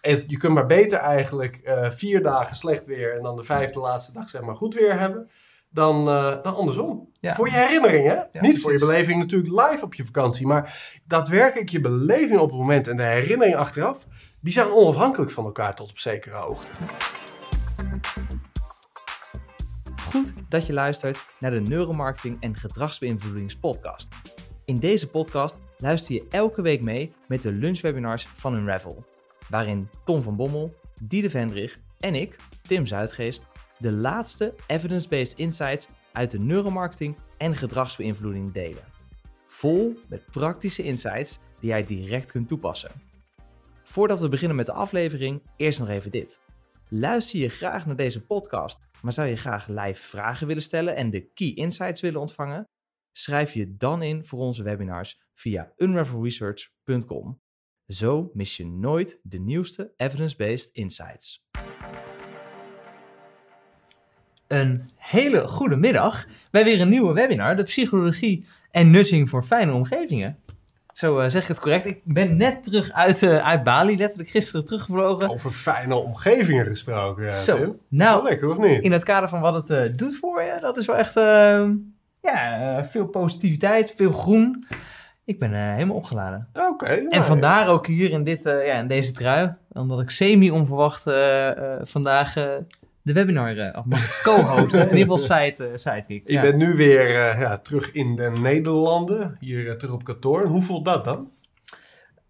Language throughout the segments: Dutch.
het, je kunt maar beter eigenlijk eh, vier dagen slecht weer en dan de vijfde laatste dag zeg maar goed weer hebben. Dan, eh, dan andersom. Ja. Voor je herinnering, hè? Niet precies. voor je beleving natuurlijk live op je vakantie. Maar daadwerkelijk je beleving op het moment en de herinnering achteraf... die zijn onafhankelijk van elkaar tot op zekere hoogte. Goed dat je luistert naar de Neuromarketing en Gedragsbeïnvloedingspodcast. In deze podcast luister je elke week mee met de lunchwebinars van Unravel, waarin Tom van Bommel, Diede Vendrig en ik, Tim Zuidgeest, de laatste evidence-based insights uit de neuromarketing en gedragsbeïnvloeding delen. Vol met praktische insights die jij direct kunt toepassen. Voordat we beginnen met de aflevering, eerst nog even dit. Luister je graag naar deze podcast, maar zou je graag live vragen willen stellen en de key insights willen ontvangen? Schrijf je dan in voor onze webinars via unravelresearch.com. Zo mis je nooit de nieuwste evidence-based insights. Een hele goede middag bij weer een nieuwe webinar, de psychologie en nudging voor fijne omgevingen. Zo eh, zeg ik het correct. Ik ben net terug uit, eh, uit Bali, letterlijk gisteren teruggevlogen. Over fijne omgevingen gesproken, Zo, Tim. Wel nou, lekker, of niet? in het kader van wat het eh, doet voor je, dat is wel echt eh, ja, veel positiviteit, veel groen. Ik ben eh, helemaal opgeladen. Oké. En nou, vandaar ook hier in, dit, eh, ja, in deze trui, omdat ik semi-onverwacht eh, vandaag de webinar af mag co-hosten. in ieder geval side, sidekick. Je Ja. bent nu weer ja, terug in de Nederlanden, hier terug op kantoor. Hoe voelt dat dan?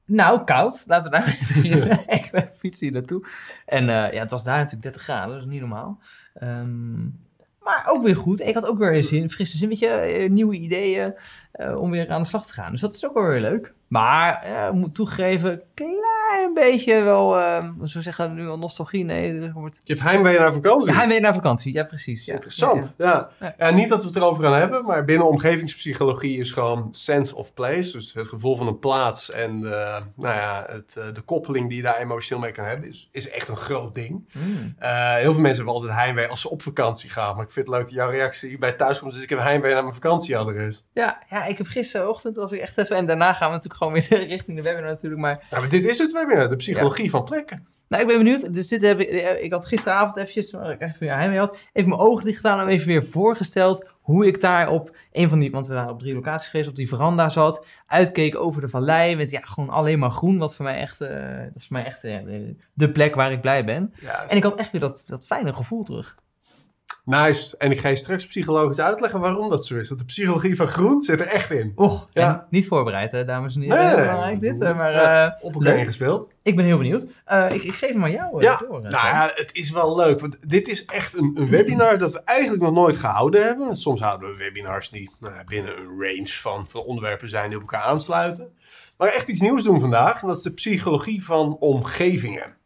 Nou, koud. Laten we daar even beginnen. ik ben fietsen hier naartoe. En ja, het was daar natuurlijk 30 graden, dat is niet normaal. Ehm, maar ook weer goed. Ik had ook weer zin, frisse zin, weet je, eh, nieuwe ideeën eh, om weer aan de slag te gaan. Dus dat is ook wel weer leuk. Maar ik moet toegeven, klein beetje wel, eh, zou ik zeggen, nu al nostalgie. Nee, wordt... Je hebt heimwee naar vakantie. Ja, weer naar vakantie. Ja, precies. Ja. Interessant. Ja. Ja. Niet dat we het erover gaan hebben, maar binnen omgevingspsychologie is gewoon sense of place. Dus het gevoel van een plaats en eh, nou ja, het, eh, de koppeling die je daar emotioneel mee kan hebben, is, is echt een groot ding. Mm. Eh, heel veel mensen hebben altijd heimwee als ze op vakantie gaan. Maar ik vind het leuk dat jouw reactie bij thuiskomst is: ik heb heimwee naar mijn vakantieadres. Ja, ja, ik heb gisterochtend was ik echt even... En daarna gaan we natuurlijk gewoon weer richting de webinar natuurlijk. Maar maar dit is het webinar, de psychologie van plekken. Nou, ik ben benieuwd. Dus dit heb ik, ik had gisteravond eventjes, waar ik even weer heimwee had, even mijn ogen dicht gedaan en even weer voorgesteld hoe ik daar op een van die, want we waren op drie locaties geweest, op die veranda zat, uitkeek over de vallei met ja, gewoon alleen maar groen, wat voor mij echt, eh, dat is voor mij echt eh, de, de plek waar ik blij ben. Ja, En ik had echt weer dat, dat fijne gevoel terug. Nice. En ik ga je straks psychologisch uitleggen waarom dat zo is. Want de psychologie van groen zit er echt in. Och, Ja. niet voorbereid hè, dames en heren, Nee, belangrijk nee. dit. Maar Ja, eh, Op elkaar ingespeeld. ik ben heel benieuwd. Eh, ik, ik geef hem aan jou eh, Ja, door. Nou ja, het is wel leuk. Want dit is echt een, een webinar dat we eigenlijk nog nooit gehouden hebben. Soms houden we webinars die nou binnen een range van, van onderwerpen zijn die op elkaar aansluiten. Maar echt iets nieuws doen vandaag. En dat is de psychologie van omgevingen.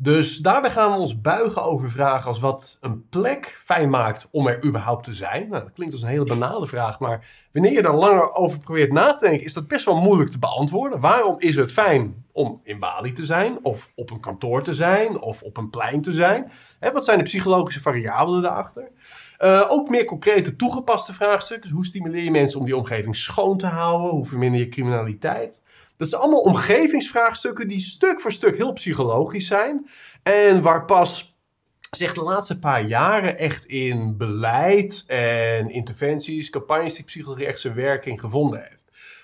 Dus daarbij gaan we ons buigen over vragen als wat een plek fijn maakt om er überhaupt te zijn. Nou, dat klinkt als een hele banale vraag, maar wanneer je daar langer over probeert na te denken, is dat best wel moeilijk te beantwoorden. Waarom is het fijn om in Bali te zijn, of op een kantoor te zijn, of op een plein te zijn? Hè, wat zijn de psychologische variabelen daarachter? Eh, ook meer concrete toegepaste vraagstukken. Dus hoe stimuleer je mensen om die omgeving schoon te houden? Hoe verminder je criminaliteit? Dat zijn allemaal omgevingsvraagstukken die stuk voor stuk heel psychologisch zijn. En waar pas zich de laatste paar jaren echt in beleid en interventies, campagnes die psychologie echt zijn werking gevonden heeft.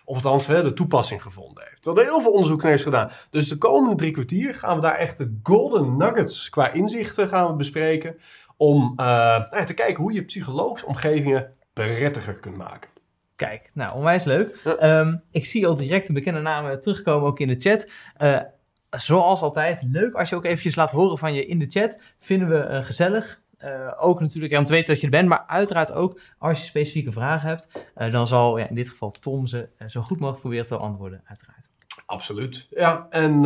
Of althans de toepassing gevonden heeft. We hebben heel veel onderzoek naar is gedaan. Dus de komende drie kwartier gaan we daar echt de golden nuggets qua inzichten gaan we bespreken. Om eh, nou te kijken hoe je psychologische omgevingen prettiger kunt maken. Kijk, nou, onwijs leuk. Ja. Ehm, ik zie al direct de bekende namen terugkomen, ook in de chat. Eh, zoals altijd, leuk als je ook eventjes laat horen van je in de chat. Vinden we eh, gezellig. Eh, ook natuurlijk ja, om te weten dat je er bent, maar uiteraard ook als je specifieke vragen hebt. eh, dan zal ja, in dit geval Tom ze eh, zo goed mogelijk proberen te antwoorden, uiteraard. Absoluut. Ja, en eh,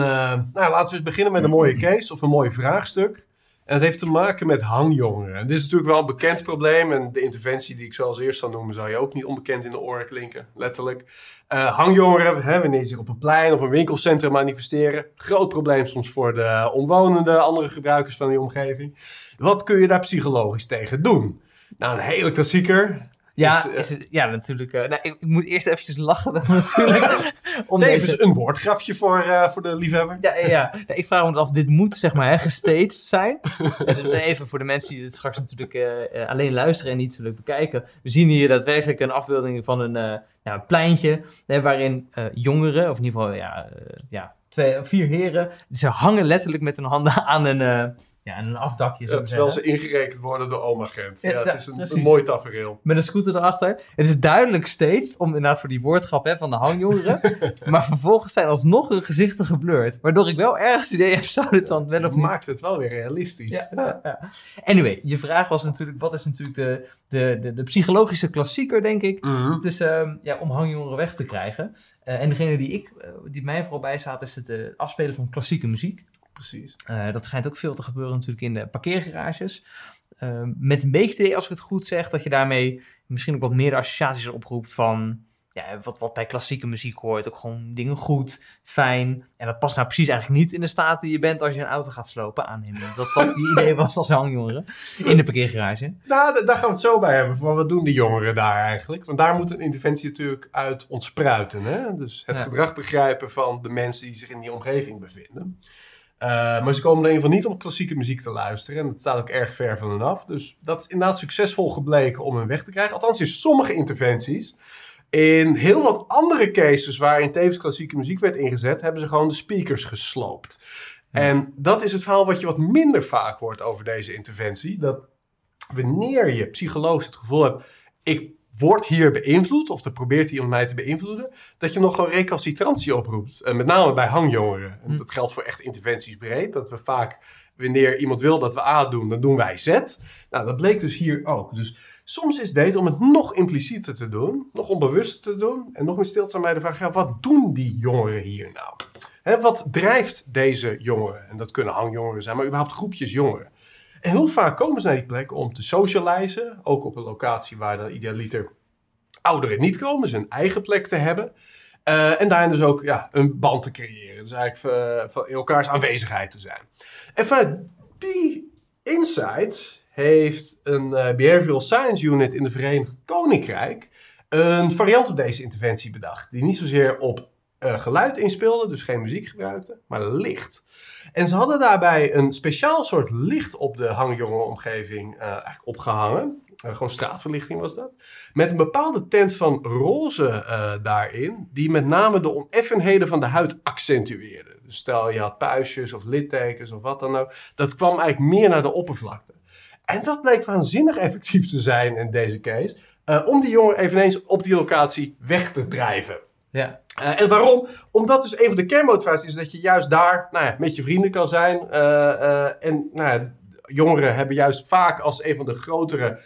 nou, laten we eens beginnen met een mooie case of een mooi vraagstuk. En dat heeft te maken met hangjongeren. Dit is natuurlijk wel een bekend probleem. En de interventie die ik zo als eerst zal noemen, zou je ook niet onbekend in de oren klinken, letterlijk. Eh, hangjongeren, hè, wanneer ze zich op een plein of een winkelcentrum manifesteren. Groot probleem soms voor de omwonenden, andere gebruikers van die omgeving. Wat kun je daar psychologisch tegen doen? Nou, een hele klassieker. Ja, Dus, eh, is het- ja natuurlijk. eh, nou, ik, ik moet eerst eventjes lachen natuurlijk. om Tevens deze- een woordgrapje voor, eh, voor de liefhebber. Ja, ja, ik vraag me af, dit moet zeg maar hè, gestaged zijn. Even voor de mensen die dit straks natuurlijk alleen luisteren en niet zullen bekijken. We zien hier daadwerkelijk een afbeelding van een een pleintje hè, waarin jongeren, of in ieder geval ja, ja, twee, vier heren, ze hangen letterlijk met hun handen aan een, ja, aan een afdakje. Ja, terwijl zeggen. ze ingerekend worden door oma Gent. Ja, Ja, het is een, mooi tafereel. Met een scooter erachter. Het is duidelijk steeds, om inderdaad voor die woordgrap hè, van de hangjongeren. maar vervolgens zijn alsnog hun gezichten geblurred. Waardoor ik wel ergens het idee heb, zou dit dan wel of niet maakt het wel weer realistisch. Ja, ja, ja. Anyway, je vraag was natuurlijk, wat is natuurlijk de, de, de, de psychologische klassieker, denk ik, dus, ja, om hangjongeren weg te krijgen. Eh, en degene die, ik, eh, die mij vooral bij staat, is het eh, afspelen van klassieke muziek. Precies. Eh, dat schijnt ook veel te gebeuren natuurlijk in de parkeergarages. Ehm, met een beetje idee, als ik het goed zeg, dat je daarmee misschien ook wat meer de associaties oproept van... Ja, wat, wat bij klassieke muziek hoort. Ook gewoon dingen goed, fijn. En dat past nou precies eigenlijk niet in de staat die je bent als je een auto gaat slopen. Aannemen dat dat die idee was als hangjongeren in de parkeergarage. Nou, daar gaan we het zo bij hebben. Maar wat doen die jongeren daar eigenlijk? Want daar moet een interventie natuurlijk uit ontspruiten. Hè? Dus het Ja. gedrag begrijpen van de mensen die zich in die omgeving bevinden. Eh, maar ze komen er in ieder geval niet om klassieke muziek te luisteren. En dat staat ook erg ver van hen af. Dus dat is inderdaad succesvol gebleken om hen weg te krijgen. Althans in sommige interventies. In heel wat andere cases waarin tevens klassieke muziek werd ingezet, hebben ze gewoon de speakers gesloopt. Ja. En dat is het verhaal wat je wat minder vaak hoort over deze interventie. Dat wanneer je psychologisch het gevoel hebt, ik word hier beïnvloed, of er probeert iemand mij te beïnvloeden, dat je nog gewoon recalcitrantie oproept. En met name bij hangjongeren. En Hm. dat geldt voor echt interventies breed, dat we vaak, wanneer iemand wil dat we A doen, dan doen wij Z. Nou, dat bleek dus hier ook. Dus soms is het beter om het nog implicieter te doen, nog onbewuster te doen, en nog meer stil te staan bij de vraag, ja, wat doen die jongeren hier nou? Hè, wat drijft deze jongeren? En dat kunnen hangjongeren zijn, maar überhaupt groepjes jongeren. En heel vaak komen ze naar die plek om te socializen. Ook op een locatie waar dan idealiter ouderen niet komen. Een eigen plek te hebben. Eh, en daarin dus ook ja, een band te creëren. Dus eigenlijk eh, van in elkaars aanwezigheid te zijn. En vanuit die insight heeft een eh, Behavioral Science Unit in de Verenigd Koninkrijk een variant op deze interventie bedacht. Die niet zozeer op geluid inspeelde, dus geen muziek gebruikte, maar licht. En ze hadden daarbij een speciaal soort licht op de hangjongenomgeving eh eigenlijk opgehangen. Eh, gewoon straatverlichting was dat. Met een bepaalde tent van roze eh, daarin, die met name de oneffenheden van de huid accentueerde. Dus stel je had puistjes of littekens of wat dan ook. Dat kwam eigenlijk meer naar de oppervlakte. En dat bleek waanzinnig effectief te zijn in deze case. om die jongen eveneens op die locatie weg te drijven. Ja, Eh, en waarom? Omdat dus een van de kernmotivaties is dat je juist daar nou ja, met je vrienden kan zijn. Eh, eh, en nou ja, jongeren hebben juist vaak als een van de grotere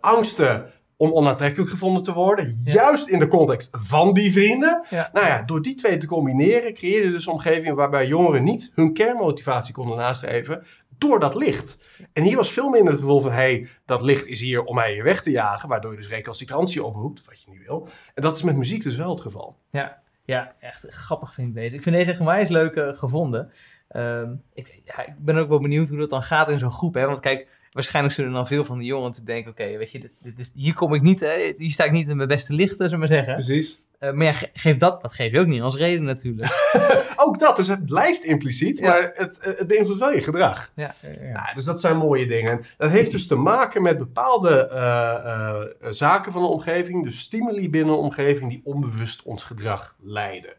angsten om onaantrekkelijk gevonden te worden. Ja. Juist in de context van die vrienden. ja. Nou ja, door die twee te combineren creëer je dus een omgeving waarbij jongeren niet hun kernmotivatie konden nastreven door dat licht. En hier was veel minder het gevoel van, hé, hey, dat licht is hier om mij hier weg te jagen, waardoor je dus recalcitrantie oproept, wat je niet wil. En dat is met muziek dus wel het geval. Ja, echt grappig vind ik deze. Ik vind deze echt onwijs leuk eh, gevonden. Ehm, ik, ja, ik ben ook wel benieuwd hoe dat dan gaat in zo'n groep. Hè? Want kijk, waarschijnlijk zullen dan veel van die jongens natuurlijk denken... Oké, weet je, dit, dit is, hier kom ik niet, hè? hier sta ik niet in mijn beste lichten, zullen we maar zeggen. Precies. Eh, maar ja, ge- geef dat, dat geef je ook niet als reden natuurlijk. Ook dat, dus het blijft impliciet, Ja. maar het, het beïnvloedt wel je gedrag. ja, dus dat zijn mooie dingen. En Dat heeft dus te maken met bepaalde eh, eh, zaken van de omgeving, dus stimuli binnen de omgeving die onbewust ons gedrag leiden.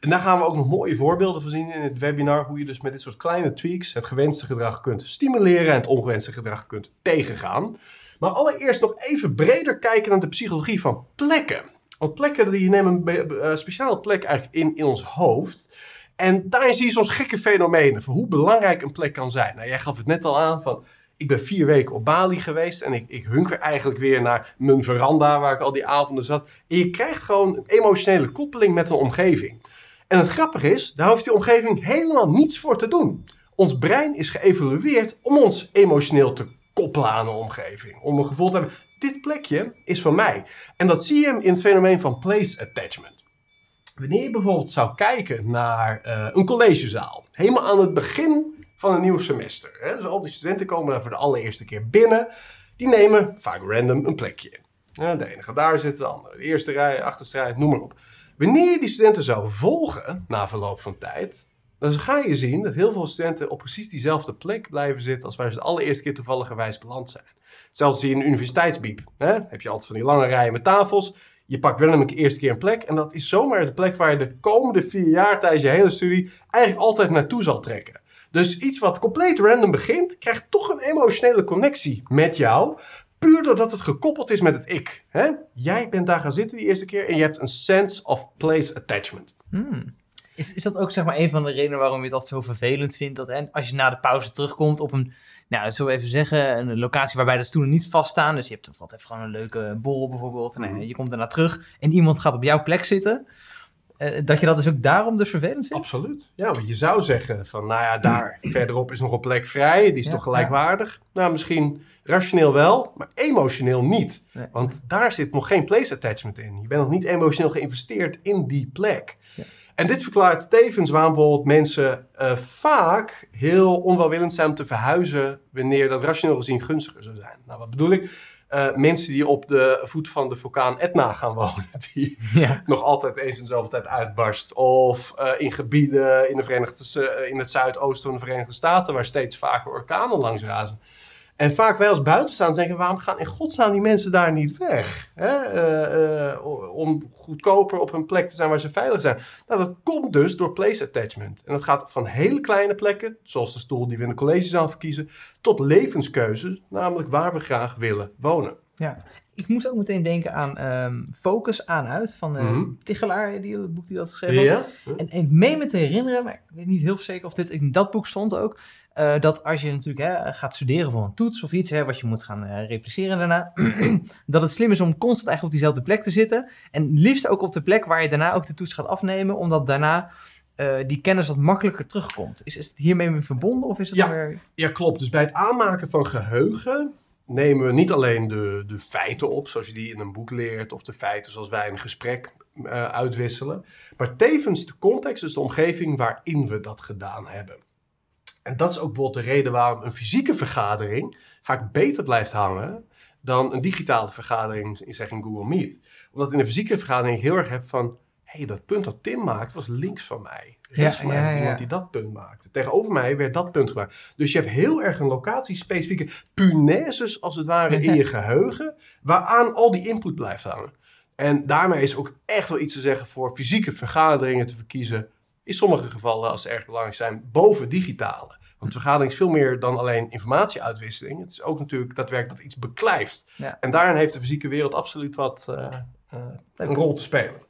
En daar gaan we ook nog mooie voorbeelden van zien in het webinar, hoe je dus met dit soort kleine tweaks het gewenste gedrag kunt stimuleren en het ongewenste gedrag kunt tegengaan. Maar allereerst nog even breder kijken naar de psychologie van plekken. Want plekken die nemen een eh, speciale plek eigenlijk in, in ons hoofd. En daarin zie je soms gekke fenomenen van hoe belangrijk een plek kan zijn. Nou, jij gaf het net al aan van, ik ben vier weken op Bali geweest en ik, ik hunker eigenlijk weer naar mijn veranda waar ik al die avonden zat. En je krijgt gewoon een emotionele koppeling met een omgeving. En het grappige is, daar hoeft die omgeving helemaal niets voor te doen. Ons brein is geëvalueerd om ons emotioneel te koppelen aan de omgeving. Om een gevoel te hebben, dit plekje is van mij. En dat zie je in het fenomeen van place attachment. Wanneer je bijvoorbeeld zou kijken naar eh, een collegezaal, helemaal aan het begin van een nieuw semester. Hè? Dus al die studenten komen daar voor de allereerste keer binnen. Die nemen vaak random een plekje. Ja, de ene daar zitten, de andere de eerste rij, achterste rij, noem maar op. Wanneer je die studenten zou volgen na verloop van tijd, dan ga je zien dat heel veel studenten op precies diezelfde plek blijven zitten als waar ze de allereerste keer toevalligerwijs beland zijn. Je in een universiteitsbiep. Hè? Heb je altijd van die lange rijen met tafels. Je pakt random een eerste keer een plek. En dat is zomaar de plek waar je de komende vier jaar tijdens je hele studie eigenlijk altijd naartoe zal trekken. Dus iets wat compleet random begint, krijgt toch een emotionele connectie met jou. Puur doordat het gekoppeld is met het ik. Hè? Jij bent daar gaan zitten die eerste keer en je hebt een sense of place attachment. Hmm. Is, is dat ook zeg maar een van de redenen waarom je altijd zo vervelend vindt? Dat hè, als je na de pauze terugkomt op een, nou, zo even zeggen, een locatie waarbij de stoelen niet vaststaan. Dus je hebt bijvoorbeeld even gewoon een leuke borrel bijvoorbeeld. En Mhm. je komt daarna terug en iemand gaat op jouw plek zitten. Eh, dat je dat dus ook daarom dus vervelend vindt? Absoluut. Ja, want je zou zeggen van, nou ja, daar verderop is nog een plek vrij. Die is Ja, toch gelijkwaardig? Nou, misschien rationeel wel, maar emotioneel niet. Nee. Want daar zit nog geen place attachment in. Je bent nog niet emotioneel geïnvesteerd in die plek. Ja. En dit verklaart tevens waarom bijvoorbeeld mensen eh, vaak heel onwelwillend zijn om te verhuizen wanneer dat rationeel gezien gunstiger zou zijn. Nou, wat bedoel ik? Eh, mensen die op de voet van de vulkaan Etna gaan wonen, die Ja. nog altijd eens in zoveel tijd uitbarst. Of eh, in gebieden in, de Verenigde, in het zuidoosten van de Verenigde Staten, waar steeds vaker orkanen langs razen. En vaak wij als buitenstaanders denken, waarom gaan in godsnaam die mensen daar niet weg? Hè? Eh, eh, om goedkoper op een plek te zijn waar ze veilig zijn. Nou, dat komt dus door place attachment. En dat gaat van hele kleine plekken, zoals de stoel die we in de collegezaal verkiezen, tot levenskeuzes, namelijk waar we graag willen wonen. Ja. Ik moest ook meteen denken aan ehm, Focus aan uit van eh Mhm. Tichelaar, die, het boek die dat geschreven had. Ja? En, en ik meen me te herinneren, maar ik weet niet heel zeker of dit in dat boek stond ook, eh, dat als je natuurlijk hè, gaat studeren voor een toets of iets hè, wat je moet gaan eh, repliceren daarna, dat het slim is om constant eigenlijk op diezelfde plek te zitten. En liefst ook op de plek waar je daarna ook de toets gaat afnemen, omdat daarna eh, die kennis wat makkelijker terugkomt. Is, is het hiermee mee verbonden of is het Ja. weer... Ja, klopt. Dus bij het aanmaken van geheugen nemen we niet alleen de, de feiten op, zoals je die in een boek leert, of de feiten zoals wij in een gesprek uitwisselen, maar tevens de context, dus de omgeving waarin we dat gedaan hebben. En dat is ook bijvoorbeeld de reden waarom een fysieke vergadering vaak beter blijft hangen dan een digitale vergadering, in zeg in Google Meet. Omdat in een fysieke vergadering ik heel erg heb van, hé, hey, dat punt dat Tim maakte was links van mij. Rechts Ja, van mij ja. iemand die dat punt maakte. Tegenover mij werd dat punt gemaakt. Dus je hebt heel erg een locatiespecifieke punaises, als het ware, in je geheugen, waaraan al die input blijft hangen. En daarmee is ook echt wel iets te zeggen voor fysieke vergaderingen te verkiezen. In sommige gevallen, als ze erg belangrijk zijn, boven digitale. Want vergadering is veel meer dan alleen informatieuitwisseling. Het is ook natuurlijk daadwerkelijk dat iets beklijft. Ja. En daarin heeft de fysieke wereld absoluut wat eh, eh, een rol te spelen.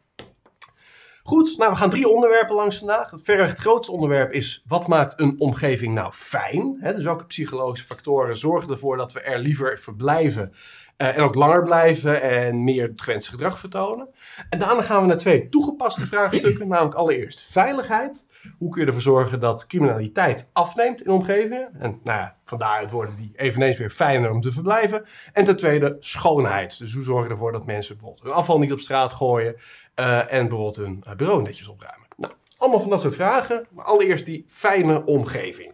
Goed, nou we gaan drie onderwerpen langs vandaag. Het verreweg het grootste onderwerp is wat maakt een omgeving nou fijn? Dus welke psychologische factoren zorgen ervoor dat we er liever verblijven eh, en ook langer blijven en meer het gewenste gedrag vertonen? En daarna gaan we naar twee toegepaste vraagstukken, namelijk allereerst veiligheid. Hoe kun je ervoor zorgen dat criminaliteit afneemt in omgevingen? En nou ja, vandaaruit worden die eveneens weer fijner om te verblijven. En ten tweede schoonheid. Dus hoe zorg je ervoor dat mensen bijvoorbeeld hun afval niet op straat gooien eh, en bijvoorbeeld hun eh, bureau netjes opruimen. Nou, allemaal van dat soort vragen. Maar allereerst die fijne omgeving.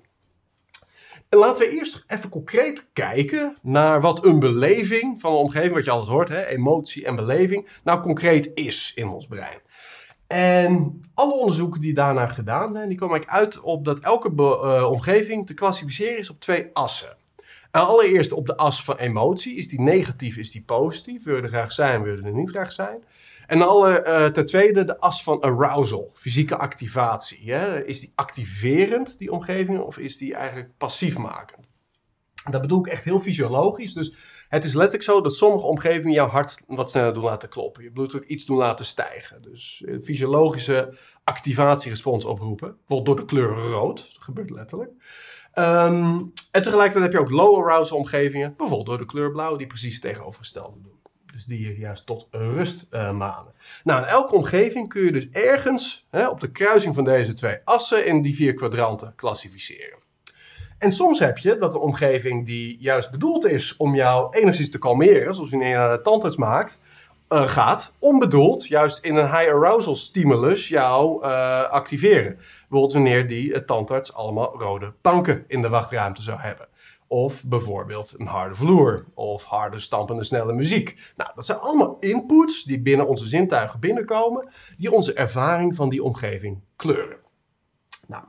En laten we eerst even concreet kijken naar wat een beleving van een omgeving, wat je altijd hoort, hè, emotie en beleving, nou concreet is in ons brein. En alle onderzoeken die daarna gedaan zijn, die komen eigenlijk uit op dat elke eh, omgeving te klassificeren is op twee assen. En allereerst op de as van emotie. Is die negatief, is die positief? Wil je er graag zijn, wil je er niet graag zijn? En alle, eh, ten tweede de as van arousal, fysieke activatie. Hè? Is die activerend, die omgeving, of is die eigenlijk passief makend? Dat bedoel ik echt heel fysiologisch. Dus het is letterlijk zo dat sommige omgevingen jouw hart wat sneller doen laten kloppen. Je bloeddruk iets doen laten stijgen. Dus eh, fysiologische activatierespons oproepen. Bijvoorbeeld door de kleur rood. Dat gebeurt letterlijk. Ehm, en tegelijkertijd heb je ook low arousal omgevingen. Bijvoorbeeld door de kleur blauw, die precies het tegenovergestelde doen. Dus die je juist tot rust eh, manen. Nou, in elke omgeving kun je dus ergens hè, op de kruising van deze twee assen in die vier kwadranten klassificeren. En soms heb je dat een omgeving die juist bedoeld is om jou enigszins te kalmeren, zoals wanneer je naar de tandarts maakt, uh, gaat, onbedoeld, juist in een high arousal stimulus jou uh, activeren. Bijvoorbeeld wanneer die uh, tandarts allemaal rode planken in de wachtruimte zou hebben. Of bijvoorbeeld een harde vloer. Of harde stampende snelle muziek. Nou, dat zijn allemaal inputs die binnen onze zintuigen binnenkomen. Die onze ervaring van die omgeving kleuren. Nou,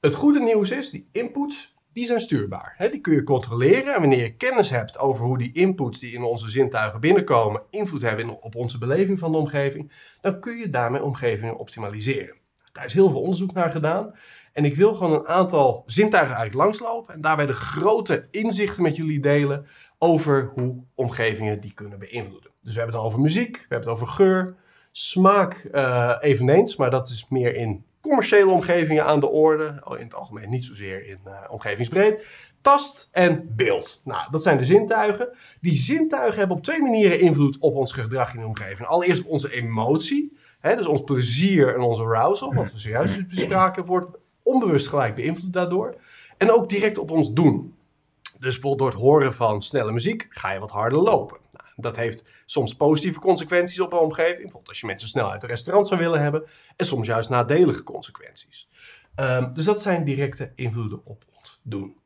het goede nieuws is, die inputs die zijn stuurbaar. Die kun je controleren. En wanneer je kennis hebt over hoe die inputs die in onze zintuigen binnenkomen invloed hebben op onze beleving van de omgeving, dan kun je daarmee omgevingen optimaliseren. Daar is heel veel onderzoek naar gedaan. En ik wil gewoon een aantal zintuigen eigenlijk langslopen en daarbij de grote inzichten met jullie delen over hoe omgevingen die kunnen beïnvloeden. Dus we hebben het over muziek, we hebben het over geur, smaak uh, eveneens, maar dat is meer in commerciële omgevingen aan de orde. Oh, in het algemeen niet zozeer in uh, omgevingsbreed. Tast en beeld. Nou, dat zijn de zintuigen. Die zintuigen hebben op twee manieren invloed op ons gedrag in de omgeving. Allereerst op onze emotie. Hè, dus ons plezier en onze arousal, wat we zojuist bespraken, wordt onbewust gelijk beïnvloed daardoor. En ook direct op ons doen. Dus bijvoorbeeld door het horen van snelle muziek ga je wat harder lopen. Nou, dat heeft soms positieve consequenties op een omgeving. Bijvoorbeeld als je mensen snel uit een restaurant zou willen hebben. En soms juist nadelige consequenties. Um, dus dat zijn directe invloeden op ons doen.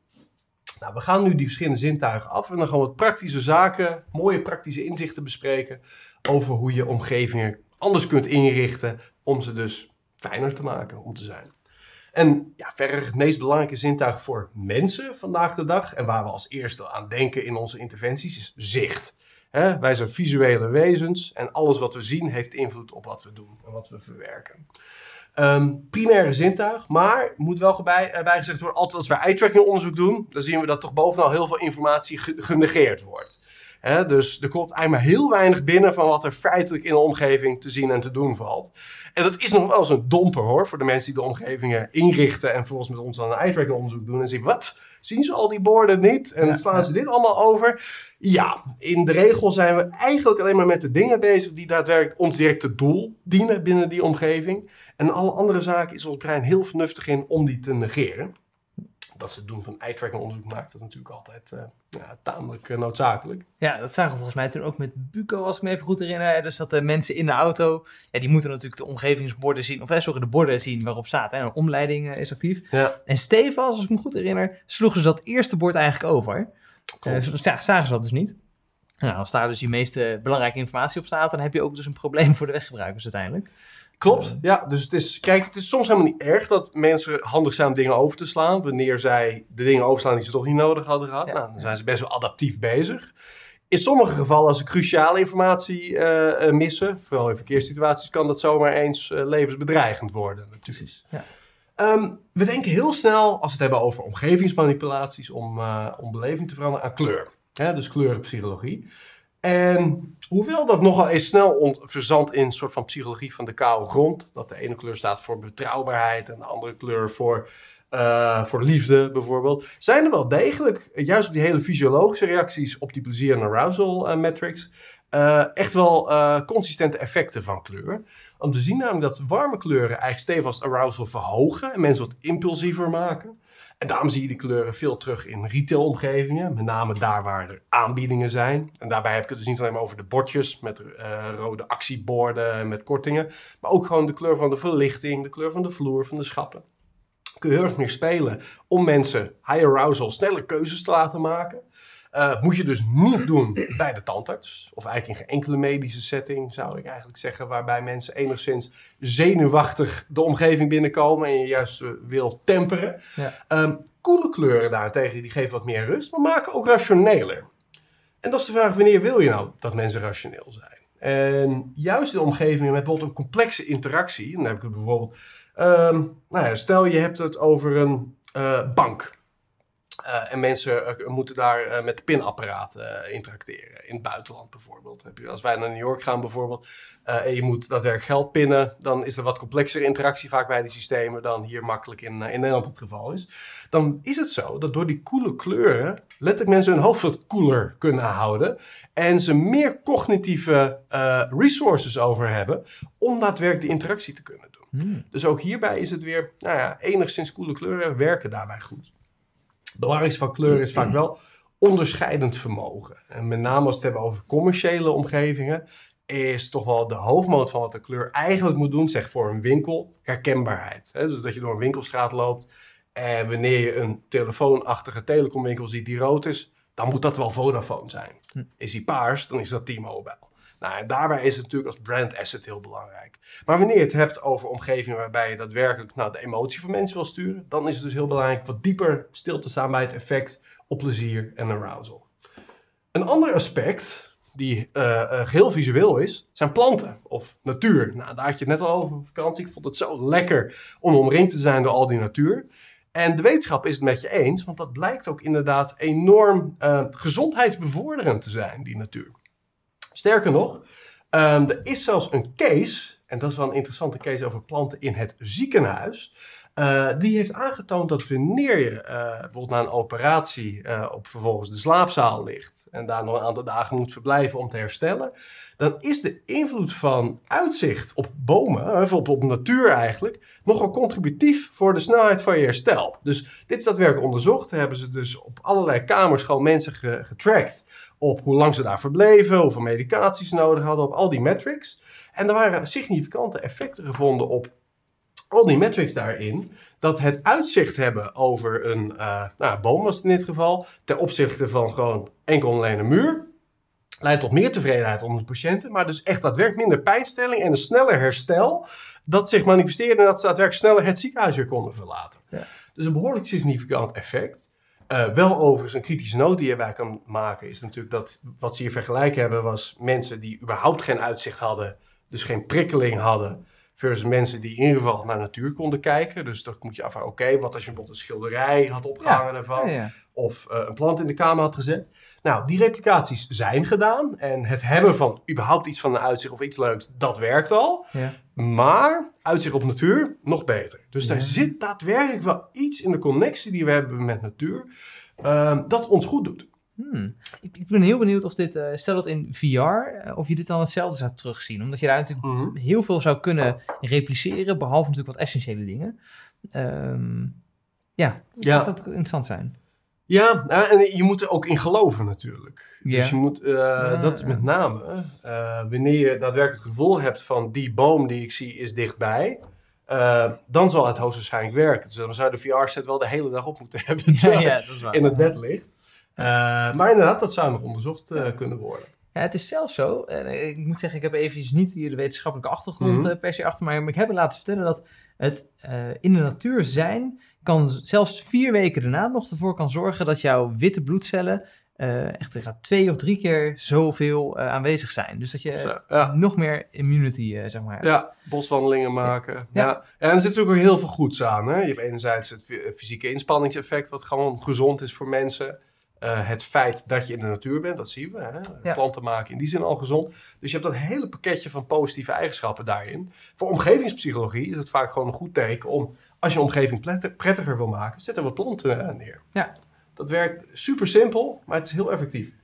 Nou, we gaan nu die verschillende zintuigen af en dan gaan we praktische zaken, mooie praktische inzichten bespreken over hoe je omgevingen anders kunt inrichten om ze dus fijner te maken om te zijn. En ja, verder het meest belangrijke zintuig voor mensen vandaag de dag en waar we als eerste aan denken in onze interventies is zicht. Wij zijn visuele wezens en alles wat we zien heeft invloed op wat we doen en wat we verwerken. Um, primaire zintuig, maar moet wel bij, uh, bijgezegd worden, altijd als we eye-tracking onderzoek doen, dan zien we dat toch bovenal heel veel informatie genegeerd wordt. Dus er komt eigenlijk maar heel weinig binnen van wat er feitelijk in de omgeving te zien en te doen valt. En dat is nog wel eens een domper hoor, voor de mensen die de omgevingen inrichten en volgens met ons dan een eye-tracking onderzoek doen en zien, wat, zien ze al die borden niet en slaan ze dit allemaal over? Ja, in de regel zijn we eigenlijk alleen maar met de dingen bezig die daadwerkelijk ons directe doel dienen binnen die omgeving. En alle andere zaken is ons brein heel vernuftig in om die te negeren. Dat ze het doen van eye-tracking onderzoek maakt dat natuurlijk altijd uh, ja, tamelijk uh, noodzakelijk. Ja, dat zagen we volgens mij toen ook met Buco, als ik me even goed herinner. Dus dat de mensen in de auto, ja, die moeten natuurlijk de omgevingsborden zien, of hè, sorry, de borden zien waarop staat. Hè, een omleiding uh, is actief. Ja. En Stefan, als ik me goed herinner, sloegen ze dat eerste bord eigenlijk over. Uh, ja, zagen ze dat dus niet. Nou, als daar dus die meeste belangrijke informatie op staat, dan heb je ook dus een probleem voor de weggebruikers uiteindelijk. Klopt, ja. Dus het is, kijk, het is soms helemaal niet erg dat mensen handig zijn om dingen over te slaan. Wanneer zij de dingen overslaan die ze toch niet nodig hadden gehad. Ja. Nou, dan zijn ze best wel adaptief bezig. In sommige gevallen, als ze cruciale informatie uh, uh, missen, vooral in verkeerssituaties, kan dat zomaar eens uh, levensbedreigend worden. Natuurlijk. Ja. Um, we denken heel snel, als we het hebben over omgevingsmanipulaties, om, om beleving te veranderen, aan kleur. Dus kleurenpsychologie. En hoewel dat nogal eens snel verzandt in een soort van psychologie van de koude grond, dat de ene kleur staat voor betrouwbaarheid en de andere kleur voor, uh, voor liefde bijvoorbeeld, zijn er wel degelijk, juist op die hele fysiologische reacties op die plezier- en arousal uh, metrics, uh, echt wel consistente effecten van kleur. Om te zien namelijk dat warme kleuren eigenlijk stevast arousal verhogen en mensen wat impulsiever maken. En daarom zie je die kleuren veel terug in retailomgevingen. Met name daar waar er aanbiedingen zijn. En daarbij heb ik het dus niet alleen maar over de bordjes met uh, rode actieborden met kortingen. Maar ook gewoon de kleur van de verlichting, de kleur van de vloer, van de schappen. Kun je heel erg meer spelen om mensen high arousal snelle keuzes te laten maken. Uh, moet je dus niet doen bij de tandarts. Of eigenlijk in geen enkele medische setting, zou ik eigenlijk zeggen. Waarbij mensen enigszins zenuwachtig de omgeving binnenkomen. En je juist uh, wil temperen. Ja. Um, koele kleuren daarentegen, die geven wat meer rust. Maar maken ook rationeler. En dat is de vraag, wanneer wil je nou dat mensen rationeel zijn? En juist in omgevingen met bijvoorbeeld een complexe interactie. Dan heb ik het bijvoorbeeld... Um, nou ja, stel je hebt het over een uh, bank. Uh, en mensen uh, moeten daar uh, met de pinapparaat interacteren. In het buitenland bijvoorbeeld. Heb je, als wij naar New York gaan bijvoorbeeld. en je moet daadwerkelijk geld pinnen. Dan is er wat complexere interactie vaak bij die systemen. Dan hier makkelijk in, in Nederland het geval is. Dan is het zo dat door die koele kleuren. letterlijk mensen hun hoofd wat koeler kunnen houden. En ze meer cognitieve resources over hebben. Om daadwerkelijk die interactie te kunnen doen. Hmm. Dus ook hierbij is het weer. Nou ja, enigszins koele kleuren werken daarbij goed. Belangrijkste van kleur is vaak wel onderscheidend vermogen. En met name als we het hebben over commerciële omgevingen. is toch wel de hoofdmoot van wat de kleur eigenlijk moet doen, zeg voor een winkel, herkenbaarheid. Dus dat je door een winkelstraat loopt en wanneer je een telefoonachtige telecomwinkel ziet die rood is, dan moet dat wel Vodafone zijn. Hm. Is die paars, dan is dat T-Mobile. Nou, daarbij is het natuurlijk als brand asset heel belangrijk. Maar wanneer je het hebt over omgevingen waarbij je daadwerkelijk nou, de emotie van mensen wil sturen, dan is het dus heel belangrijk wat dieper stil te staan bij het effect op plezier en arousal. Een ander aspect die uh, uh, geheel visueel is, zijn planten of natuur. Nou, daar had je het net al over op vakantie. Ik vond het zo lekker om omringd te zijn door al die natuur. En de wetenschap is het met je eens, want dat blijkt ook inderdaad enorm uh, gezondheidsbevorderend te zijn, die natuur. Sterker nog, um, er is zelfs een case, en dat is wel een interessante case over planten in het ziekenhuis. Uh, die heeft aangetoond dat wanneer je uh, bijvoorbeeld na een operatie uh, op vervolgens de slaapzaal ligt en daar nog een aantal dagen moet verblijven om te herstellen, dan is de invloed van uitzicht op bomen, op, op natuur eigenlijk, nogal contributief voor de snelheid van je herstel. Dus dit is daadwerkelijk onderzocht. hebben ze dus op allerlei kamers gewoon mensen ge getracked op hoe lang ze daar verbleven, hoeveel medicaties ze nodig hadden, op al die metrics. En er waren significante effecten gevonden op al die metrics daarin, dat het uitzicht hebben over een uh, nou, boom was het in dit geval, ten opzichte van gewoon enkel alleen een muur, leidt tot meer tevredenheid onder de patiënten, maar dus echt daadwerkelijk minder pijnstelling en een sneller herstel, dat zich manifesteerde en dat ze daadwerkelijk sneller het ziekenhuis weer konden verlaten. Ja. Dus een behoorlijk significant effect. Uh, wel overigens een kritische noot die je erbij kan maken, is natuurlijk dat wat ze hier vergelijken hebben, was mensen die überhaupt geen uitzicht hadden, dus geen prikkeling hadden, versus mensen die in ieder geval naar natuur konden kijken. Dus dat moet je afvragen, oké, wat als je bijvoorbeeld een schilderij had opgehangen ja, daarvan, ja, ja. of uh, een plant in de kamer had gezet. Nou, die replicaties zijn gedaan en het hebben van überhaupt iets van een uitzicht of iets leuks, dat werkt al. Maar uitzicht op natuur, nog beter. Dus daar zit daadwerkelijk wel iets in de connectie die we hebben met natuur, uh, dat ons goed doet. Hmm. Ik, ik, ben heel benieuwd of dit, uh, stel dat in VR, uh, of je dit dan hetzelfde zou terugzien. Omdat je daar natuurlijk mm -hmm. heel veel zou kunnen repliceren, behalve natuurlijk wat essentiële dingen. Um, ja, ja. dat zou interessant zijn. Ja, en je moet er ook in geloven natuurlijk. Ja. Dus je moet, uh, ja, dat is met name, wanneer je daadwerkelijk het gevoel hebt van die boom die ik zie is dichtbij, uh, dan zal het hoogstwaarschijnlijk werken. Dus dan zou de VR-set wel de hele dag op moeten hebben ja, ja, dat is waar. in het bed ligt. Uh, maar inderdaad, dat zou nog onderzocht uh, kunnen worden. Ja, het is zelfs zo. En ik moet zeggen, ik heb eventjes niet hier de wetenschappelijke achtergrond mm -hmm. per se achter mij. Maar ik heb me laten vertellen dat het in de natuur zijn kan zelfs vier weken daarna nog ervoor kan zorgen dat jouw witte bloedcellen uh, echt gaat twee of drie keer zoveel uh, aanwezig zijn. Dus dat je Zo, ja. nog meer immunity, uh, zeg maar. Hebt. Ja, boswandelingen maken. Ja. Ja. ja. en er zit natuurlijk ook heel veel goeds aan. Hè? Je hebt enerzijds het fysieke inspanningseffect, wat gewoon gezond is voor mensen. Het feit dat je in de natuur bent, dat zien we. Hè? Ja. Planten maken in die zin al gezond. Dus je hebt dat hele pakketje van positieve eigenschappen daarin. Voor omgevingspsychologie is het vaak gewoon een goed teken om, als je omgeving prettiger wil maken, zet er wat planten neer. Ja. Dat werkt super simpel, maar het is heel effectief.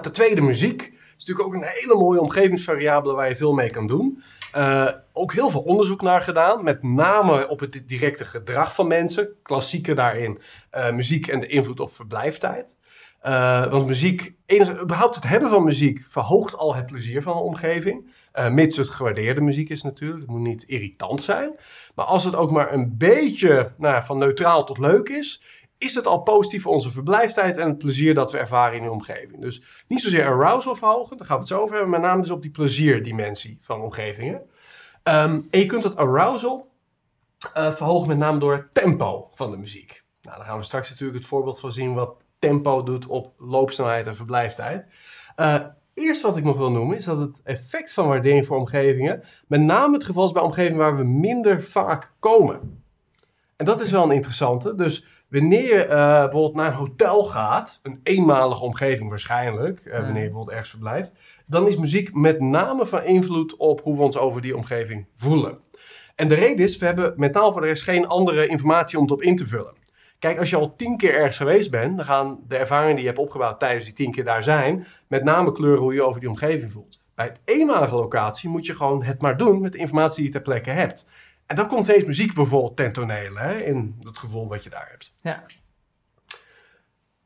Ten tweede, muziek. Het is natuurlijk ook een hele mooie omgevingsvariabele waar je veel mee kan doen. Uh, ook heel veel onderzoek naar gedaan, met name op het directe gedrag van mensen. Klassieke daarin, uh, muziek en de invloed op verblijftijd. Uh, want muziek, überhaupt het hebben van muziek, verhoogt al het plezier van de omgeving. mits het gewaardeerde muziek is natuurlijk, het moet niet irritant zijn. Maar als het ook maar een beetje nou, van neutraal tot leuk is, is het al positief voor onze verblijftijd en het plezier dat we ervaren in de omgeving. Dus niet zozeer arousal verhogen, daar gaan we het zo over hebben, met name dus op die plezierdimensie van omgevingen. Um, en je kunt dat arousal uh, verhogen met name door het tempo van de muziek. Nou, daar gaan we straks natuurlijk het voorbeeld van zien wat tempo doet op loopsnelheid en verblijftijd. Uh, eerst wat ik nog wil noemen is dat het effect van waardering voor omgevingen met name het geval is bij omgevingen waar we minder vaak komen. En dat is wel een interessante. Dus Wanneer je uh, bijvoorbeeld naar een hotel gaat, een eenmalige omgeving waarschijnlijk, uh, wanneer je bijvoorbeeld ergens verblijft, dan is muziek met name van invloed op hoe we ons over die omgeving voelen. En de reden is, we hebben met taal voor de rest geen andere informatie om het op in te vullen. Kijk, als je al tien keer ergens geweest bent, dan gaan de ervaringen die je hebt opgebouwd tijdens die tien keer daar zijn, met name kleuren hoe je over die omgeving voelt. Bij een eenmalige locatie moet je gewoon het maar doen met de informatie die je ter plekke hebt. En dan komt steeds muziek bijvoorbeeld ten tonele, hè, in het gevoel wat je daar hebt. Ja.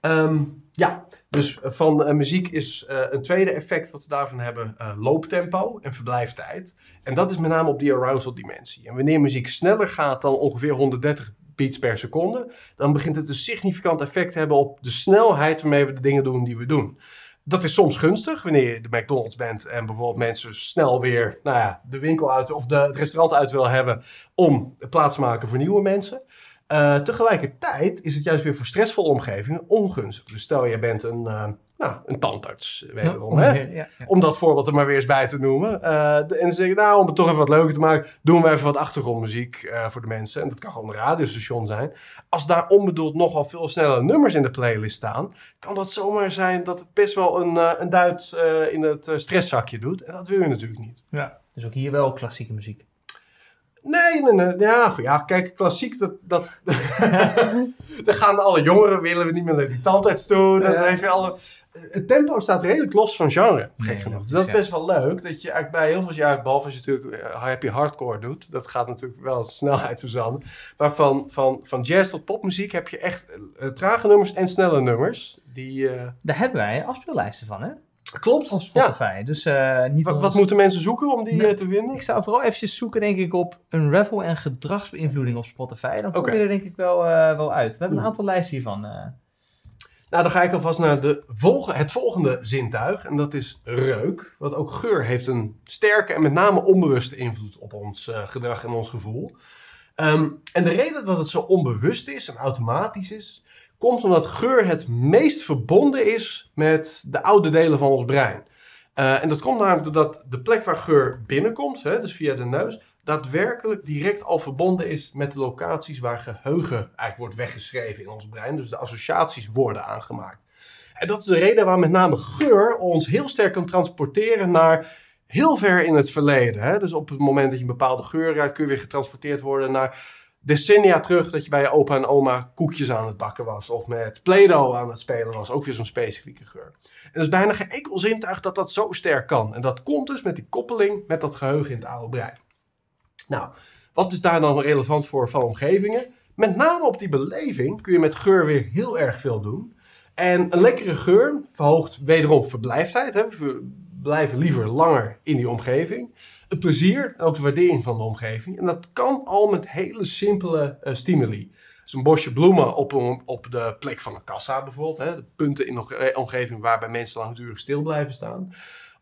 Ehm, ja, dus van uh, muziek is uh, een tweede effect wat we daarvan hebben uh, looptempo en verblijftijd. En dat is met name op die arousal dimensie. En wanneer muziek sneller gaat dan ongeveer 130 beats per seconde, dan begint het een significant effect te hebben op de snelheid waarmee we de dingen doen die we doen. Dat is soms gunstig wanneer je de McDonald's bent en bijvoorbeeld mensen snel weer nou ja, de winkel uit of de, het restaurant uit wil hebben om plaats te maken voor nieuwe mensen. Uh, tegelijkertijd is het juist weer voor stressvolle omgevingen ongunstig. Dus stel je bent een, uh, nou, een tandarts, wederom, ja, hè? Ja, ja. om dat voorbeeld er maar weer eens bij te noemen. Uh, en dan zeg ik, nou, om het toch even wat leuker te maken, doen we even wat achtergrondmuziek voor de mensen. En dat kan gewoon een radiostation zijn. Als daar onbedoeld nogal veel snelle nummers in de playlist staan, kan dat zomaar zijn dat het best wel een, een duit in het stresszakje doet. En dat wil je natuurlijk niet. Ja, dus ook hier wel klassieke muziek. Nee, nee, nee. Ja, ja kijk, klassiek, dat, dat dan gaan alle jongeren, willen we niet meer naar die tandarts toe. Dat ja. heeft alle... Het tempo staat redelijk los van genre, gek genoeg. Dus dat is best wel leuk, dat je eigenlijk bij heel veel jaar, behalve als je natuurlijk happy hardcore doet, dat gaat natuurlijk wel snelheid verzanden. Maar van, van, van jazz tot popmuziek heb je echt uh, trage nummers en snelle nummers. Die, uh... Daar hebben wij afspeellijsten van, hè? Klopt. Op Spotify. Ja. Dus, uh, niet wat, wat, moeten mensen zoeken om die nee, te vinden? Ik zou vooral eventjes zoeken, denk ik, op een raffle en gedragsbeïnvloeding op Spotify. Dan kom okay. je er denk ik wel, uh, wel uit. We hebben een aantal lijsten hiervan. Uh. Nou, dan ga ik alvast naar de volge, het volgende zintuig. En dat is reuk. Want ook geur heeft een sterke en met name onbewuste invloed op ons gedrag en ons gevoel. Um, en de reden dat het zo onbewust is en automatisch is, komt omdat geur het meest verbonden is met de oude delen van ons brein. Uh, en dat komt namelijk doordat de plek waar geur binnenkomt, hè, dus via de neus, daadwerkelijk direct al verbonden is met de locaties waar geheugen eigenlijk wordt weggeschreven in ons brein. Dus de associaties worden aangemaakt. En dat is de reden waar met name geur ons heel sterk kan transporteren naar heel ver in het verleden. Hè? Dus op het moment dat je een bepaalde geur ruikt, kun je weer getransporteerd worden naar decennia terug dat je bij je opa en oma koekjes aan het bakken was. Of met Play-Doh aan het spelen was. Ook weer zo'n specifieke geur. En er is bijna geen enkel dat dat zo sterk kan. En dat komt dus met die koppeling met dat geheugen in het oude brein. Nou, wat is daar dan relevant voor van omgevingen? Met name op die beleving kun je met geur weer heel erg veel doen. En een lekkere geur verhoogt wederom verblijftijd. Hè? We blijven liever langer in die omgeving het plezier ook de waardering van de omgeving. En dat kan al met hele simpele uh, stimuli. Dus een bosje bloemen op, op de plek van een kassa bijvoorbeeld. Hè, punten in de eh, omgeving waarbij mensen langdurig stil blijven staan.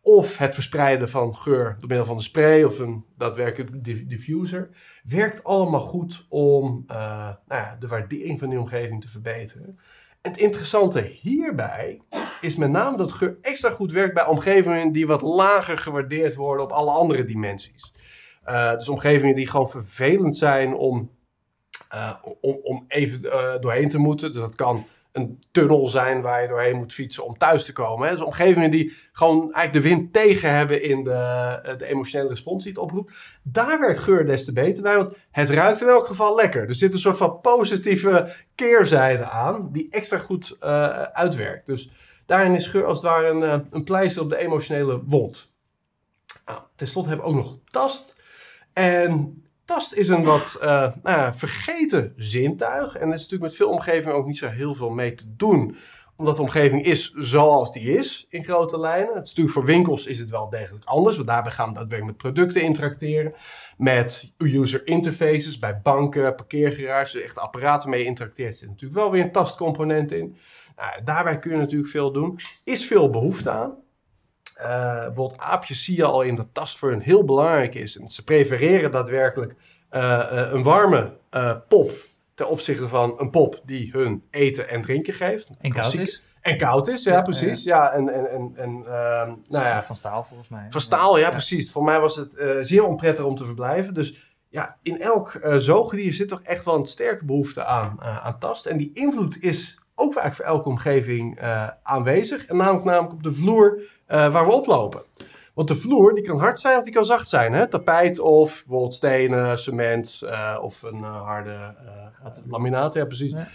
Of het verspreiden van geur door middel van een spray of een daadwerkelijk diffuser. Werkt allemaal goed om uh, nou ja, de waardering van die omgeving te verbeteren. Het interessante hierbij is met name dat geur extra goed werkt bij omgevingen die wat lager gewaardeerd worden op alle andere dimensies. Uh, dus omgevingen die gewoon vervelend zijn om, uh, om, om even uh, doorheen te moeten. Dus dat kan een tunnel zijn waar je doorheen moet fietsen om thuis te komen. Hè. Dus omgevingen die gewoon eigenlijk de wind tegen hebben in de, eh, de emotionele respons die het oproept. Daar werkt geur des te beter bij, want het ruikt in elk geval lekker. Er zit een soort van positieve keerzijde aan die extra goed uh, uitwerkt. Dus daarin is geur als het ware een, uh, een pleister op de emotionele wond. Nou, ten slotte hebben we ook nog tast. En Tast is een wat uh, nou vergeten zintuig. En er is natuurlijk met veel omgevingen ook niet zo heel veel mee te doen. Omdat de omgeving is zoals die is in grote lijnen. Het is natuurlijk voor winkels is het wel degelijk anders. Want daarbij gaan we daadwerkelijk met producten interacteren. Met user interfaces bij banken, parkeergarages. Echt apparaten mee interacteert zit natuurlijk wel weer een tastcomponent in. Nou, daarbij kun je natuurlijk veel doen. Is veel behoefte aan. Uh, bijvoorbeeld aapjes zie je al in dat tast voor hun heel belangrijk is. En ze prefereren daadwerkelijk uh, uh, een warme pop ten opzichte van een pop die hun eten en drinken geeft. En koud is. En koud is, ja, ja precies. Ja. ja. en, en, en, en ehm, nou ja. Van staal volgens mij. Van staal, ja, precies. Voor mij was het zeer onprettig om te verblijven. Dus ja, in elk zoogdier zit toch echt wel een sterke behoefte aan, aan tast. En die invloed is ook eigenlijk voor elke omgeving aanwezig. En namelijk, namelijk op de vloer uh, waar we oplopen. Want de vloer die kan hard zijn of die kan zacht zijn. Hè? Tapijt of bijvoorbeeld stenen, cement uh, of een uh, harde laminaat. Ja, precies. Ja.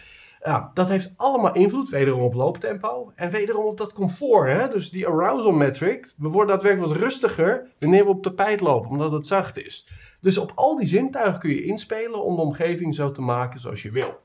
ja. dat heeft allemaal invloed, wederom op looptempo en wederom op dat comfort. Hè? Dus die arousal metric, we worden daadwerkelijk wat rustiger wanneer we op tapijt lopen, omdat het zacht is. Dus op al die zintuigen kun je inspelen om de omgeving zo te maken zoals je wil.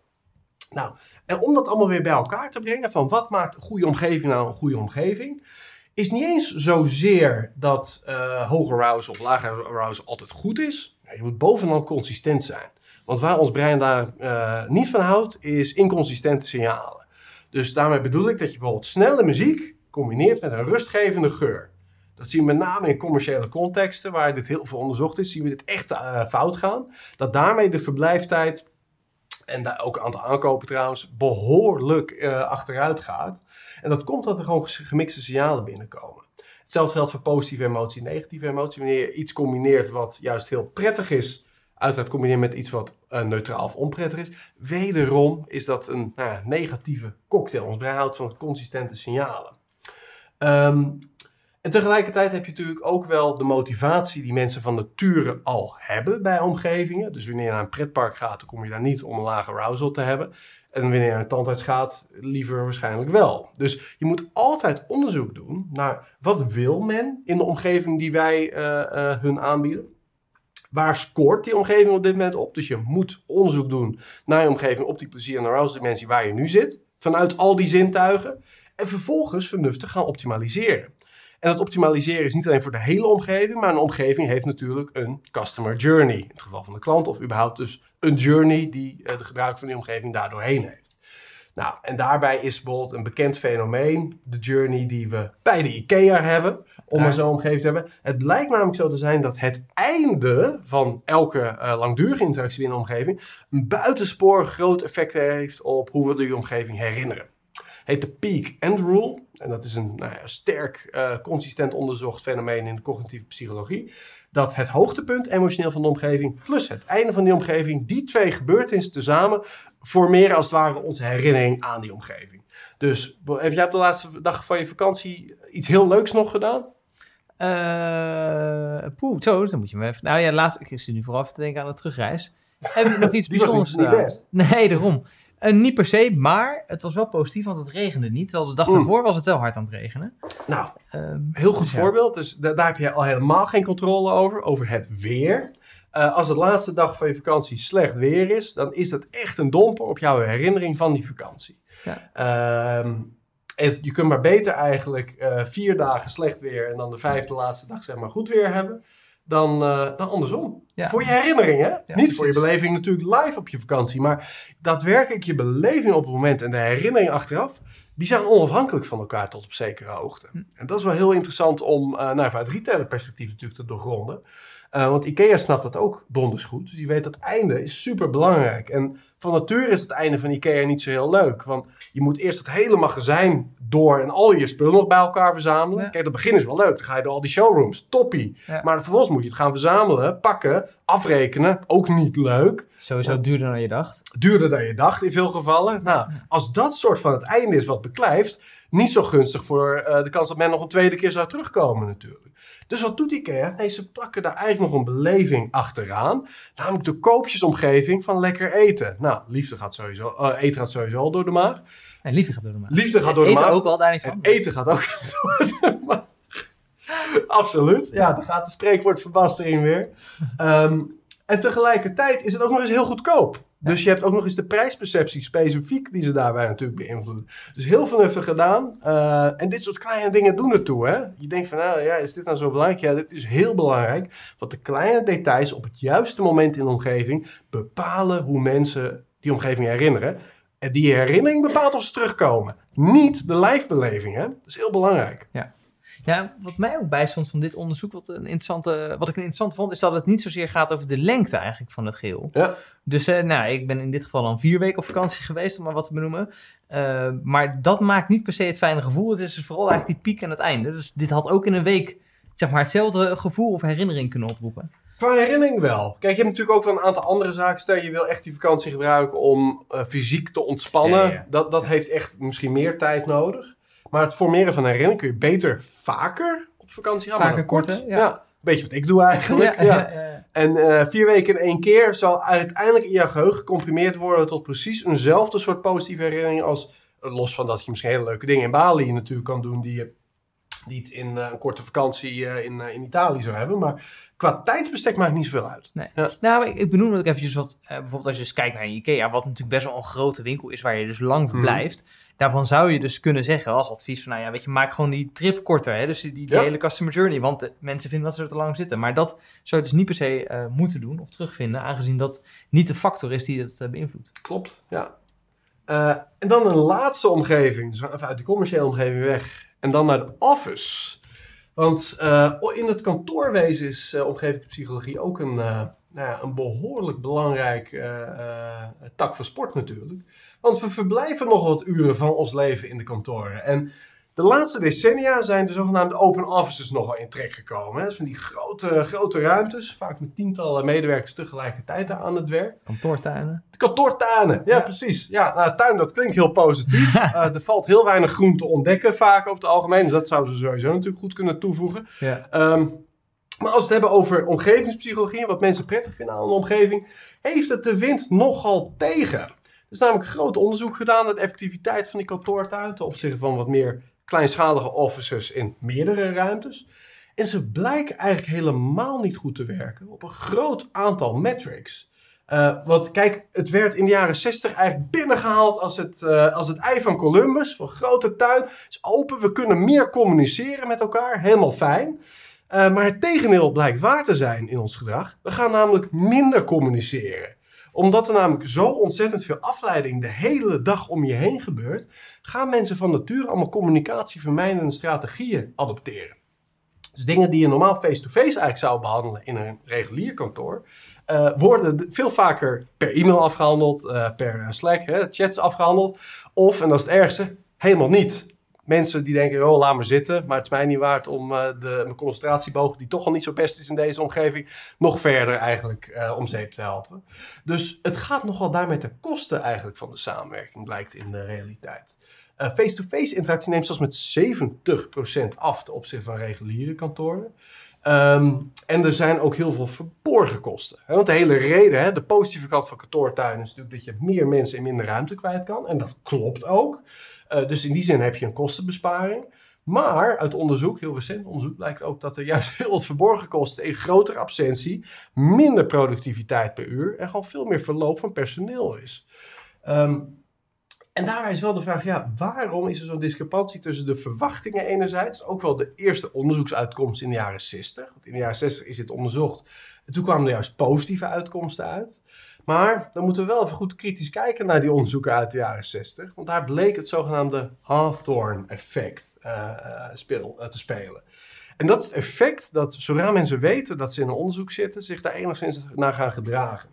Nou, En om dat allemaal weer bij elkaar te brengen, van wat maakt een goede omgeving nou een goede omgeving, is niet eens zozeer dat uh, hoge arousal of lage arousal altijd goed is. je moet bovenal consistent zijn. Want waar ons brein daar uh, niet van houdt, is inconsistente signalen. Dus daarmee bedoel ik dat je bijvoorbeeld snelle muziek combineert met een rustgevende geur. Dat zien we met name in commerciële contexten, waar dit heel veel onderzocht is, zien we dit echt uh, fout gaan. Dat daarmee de verblijftijd en daar ook een aantal aankopen trouwens, behoorlijk uh, achteruit gaat. En dat komt dat er gewoon gemixte signalen binnenkomen. Hetzelfde geldt voor positieve emotie negatieve emotie. Wanneer je iets combineert wat juist heel prettig is, uiteraard combineren met iets wat uh, neutraal of onprettig is. Wederom is dat een nou negatieve cocktail. Ons brein houdt van consistente signalen. Um, en tegelijkertijd heb je natuurlijk ook wel de motivatie die mensen van nature al hebben bij omgevingen. Dus wanneer je naar een pretpark gaat, dan kom je daar niet om een lage arousal te hebben. En wanneer je naar een tandarts gaat, liever waarschijnlijk wel. Dus je moet altijd onderzoek doen naar wat wil men in de omgeving die wij uh, uh, hun aanbieden. Waar scoort die omgeving op dit moment op? Dus je moet onderzoek doen naar je omgeving op die plezier- en arousal dimensie waar je nu zit. Vanuit al die zintuigen. En vervolgens vernuftig gaan optimaliseren. En dat optimaliseren is niet alleen voor de hele omgeving, maar een omgeving heeft natuurlijk een customer journey. In het geval van de klant, of überhaupt dus een journey die uh, de gebruiker van die omgeving daardoor heen heeft. Nou, en daarbij is bijvoorbeeld een bekend fenomeen, de journey die we bij de IKEA hebben, om maar zo'n omgeving te hebben. Het blijkt namelijk zo te zijn dat het einde van elke uh, langdurige interactie in de omgeving een buitensporig groot effect heeft op hoe we die omgeving herinneren heet de Peak End Rule. En dat is een nou ja, sterk, uh, consistent onderzocht fenomeen in de cognitieve psychologie. Dat het hoogtepunt emotioneel van de omgeving plus het einde van die omgeving, die twee gebeurtenissen tezamen, formeren als het ware onze herinnering aan die omgeving. Dus heb jij op de laatste dag van je vakantie iets heel leuks nog gedaan? Uh, poeh, zo, dan moet je me even... Nou ja, laatst, ik zit nu vooraf te denken aan de terugreis. Heb je nog iets bijzonders niet best. Nee, daarom. Uh, niet per se, maar het was wel positief, want het regende niet. Terwijl de dag Mm. daarvoor was het wel hard aan het regenen. Nou, Ehm, heel goed dus ja. voorbeeld. Dus da- daar heb je al helemaal geen controle over, over het weer. Eh, als het laatste dag van je vakantie slecht weer is, dan is dat echt een domper op jouw herinnering van die vakantie. Ja. Ehm, het, je kunt maar beter eigenlijk eh, vier dagen slecht weer en dan de vijfde laatste dag zeg maar goed weer hebben. Dan, eh, dan andersom. Ja. Voor je herinnering, hè? Niet precies. voor je beleving natuurlijk live op je vakantie. Maar daadwerkelijk je beleving op het moment en de herinnering achteraf... die zijn onafhankelijk van elkaar tot op zekere hoogte. Hm. En dat is wel heel interessant om uh, nou, vanuit retailerperspectief natuurlijk te doorgronden. Uh, want IKEA snapt dat ook donders goed. Dus die weet dat einde is super belangrijk. En van nature is het einde van IKEA niet zo heel leuk. Want je moet eerst het hele magazijn door en al je spullen nog bij elkaar verzamelen. Ja. Kijk, dat begin is wel leuk. Dan ga je door al die showrooms. Toppie. Ja. Maar vervolgens moet je het gaan verzamelen, pakken, afrekenen. Ook niet leuk. sowieso duurder dan je dacht. Duurder dan je dacht in veel gevallen. Nou, als dat soort van het einde is wat beklijft, niet zo gunstig voor uh, de kans dat men nog een tweede keer zou terugkomen natuurlijk. Dus wat doet IKEA? Nee, ze plakken daar eigenlijk nog een beleving achteraan. Namelijk de koopjesomgeving van lekker eten. Nou, liefde gaat sowieso, uh, eten gaat sowieso al door de maag. En liefde gaat door de maag. Liefde gaat door de Eten maag. ook wel, daar niet van. En eten gaat ook door de maag. Absoluut. Ja, dan gaat de spreekwoordverbastering weer. Um, en tegelijkertijd is het ook nog eens heel goedkoop. Dus je hebt ook nog eens de prijsperceptie specifiek die ze daarbij natuurlijk beïnvloeden. Dus heel vernuftig gedaan. Uh, en dit soort kleine dingen doen ertoe. Hè? Je denkt van, nou ja, is dit nou zo belangrijk? Ja, dit is heel belangrijk. Want de kleine details op het juiste moment in de omgeving bepalen hoe mensen die omgeving herinneren. En die herinnering bepaalt of ze terugkomen. Niet de lijfbeleving. Hè? Dat is heel belangrijk. Ja. Ja, wat mij ook bijstond van dit onderzoek, wat, een interessante, wat ik een interessant vond, is dat het niet zozeer gaat over de lengte eigenlijk van het geheel. Ja. Dus uh, nou, ik ben in dit geval dan vier weken op vakantie geweest, om maar wat te benoemen. Uh, maar dat maakt niet per se het fijne gevoel. Het is dus vooral eigenlijk die piek aan het einde. Dus dit had ook in een week zeg maar, hetzelfde gevoel of herinnering kunnen oproepen. Qua herinnering wel. Kijk, je hebt natuurlijk ook wel een aantal andere zaken. Stel, je wil echt die vakantie gebruiken om uh, fysiek te ontspannen. Ja, ja. Dat, dat heeft echt misschien meer tijd nodig. Maar het formeren van herinnering kun je beter vaker op vakantie gaan. Vaker maar kort. ja. ja. Beetje wat ik doe eigenlijk. Ja, Ja, ja, ja. En uh, vier weken in één keer zal uiteindelijk in je geheugen gecomprimeerd worden tot precies eenzelfde soort positieve herinnering als, los van dat je misschien hele leuke dingen in Bali natuurlijk kan doen die je niet in eh, een korte vakantie eh, in, eh, in Italië zou hebben. Maar qua tijdsbestek maakt niet zoveel uit. Nee. Ja. Nou, ik, ik benoem ook eventjes wat, bijvoorbeeld als je eens kijkt naar Ikea, wat natuurlijk best wel een grote winkel is waar je dus lang Mhm. verblijft. Daarvan zou je dus kunnen zeggen als advies van, nou ja, weet je, maak gewoon die trip korter, hè? dus die, die Ja. hele customer journey, want de mensen vinden dat ze er te lang zitten. Maar dat zou je dus niet per se moeten doen of terugvinden, aangezien dat niet de factor is die het beïnvloedt. Klopt, ja. En dan een laatste omgeving. Dus even uit die commerciële omgeving weg. En dan naar de office. Want eh, in het kantoorwezen is eh, omgevingspsychologie ook een, eh, nou ja, een behoorlijk belangrijk tak van sport natuurlijk. Want we verblijven nog wat uren van ons leven in de kantoren. En de laatste decennia zijn de zogenaamde open offices nogal in trek gekomen. Hè. Dus van die grote, grote ruimtes, vaak met tientallen medewerkers tegelijkertijd aan het werk. Kantoortuinen. De kantoortuinen, ja, Ja. precies. Ja, nou, tuin, dat klinkt heel positief. Eh, er valt heel weinig groen te ontdekken, vaak over het algemeen. Dus dat zouden ze sowieso natuurlijk goed kunnen toevoegen. Ja. Ehm, maar als we het hebben over omgevingspsychologie en wat mensen prettig vinden aan een omgeving, heeft het de wind nogal tegen. Er is namelijk groot onderzoek gedaan naar de effectiviteit van die kantoortuin ten opzichte van wat meer kleinschalige offices in meerdere ruimtes. En ze blijken eigenlijk helemaal niet goed te werken op een groot aantal metrics. Eh, want kijk, het werd in de jaren 60 eigenlijk binnengehaald als het, eh, als het ei van Columbus. Van grote tuin, is open, we kunnen meer communiceren met elkaar, helemaal fijn. Eh, maar het tegendeel blijkt waar te zijn in ons gedrag. We gaan namelijk minder communiceren. Omdat er namelijk zo ontzettend veel afleiding de hele dag om je heen gebeurt, gaan mensen van nature allemaal communicatievermijdende strategieën adopteren. Dus dingen die je normaal face-to-face eigenlijk zou behandelen in een regulier kantoor, eh, worden veel vaker per e-mail afgehandeld, eh, per Slack, hè, chats afgehandeld. Of, en dat is het ergste, helemaal niet. Mensen die denken, oh, laat maar zitten, maar het is mij niet waard om eh, de, mijn concentratieboog, die toch al niet zo best is in deze omgeving, nog verder eigenlijk eh, om zeep te helpen. Dus het gaat nogal daarmee ten koste eigenlijk van de samenwerking, blijkt in de realiteit. Eh, Face-to-face interactie neemt zelfs met 70% af ten opzichte van reguliere kantoren. Ehm, en er zijn ook heel veel verborgen kosten. Want de hele reden, de positieve kant van kantoortuin is natuurlijk dat je meer mensen in minder ruimte kwijt kan. En dat klopt ook. Eh, dus in die zin heb je een kostenbesparing. Maar uit onderzoek, heel recent onderzoek, blijkt ook dat er juist heel wat verborgen kosten in grotere absentie, minder productiviteit per uur en gewoon veel meer verloop van personeel is. Ehm, en daarbij is wel de vraag, ja, waarom is er zo'n discrepantie tussen de verwachtingen enerzijds, ook wel de eerste onderzoeksuitkomst in de jaren 60, want in de jaren 60 is dit onderzocht, en toen kwamen er juist positieve uitkomsten uit. Maar dan moeten we wel even goed kritisch kijken naar die onderzoeken uit de jaren 60, want daar bleek het zogenaamde Hawthorne-effect eh, eh, speel, eh, te spelen. En dat is het effect dat zodra mensen weten dat ze in een onderzoek zitten, zich daar enigszins naar gaan gedragen.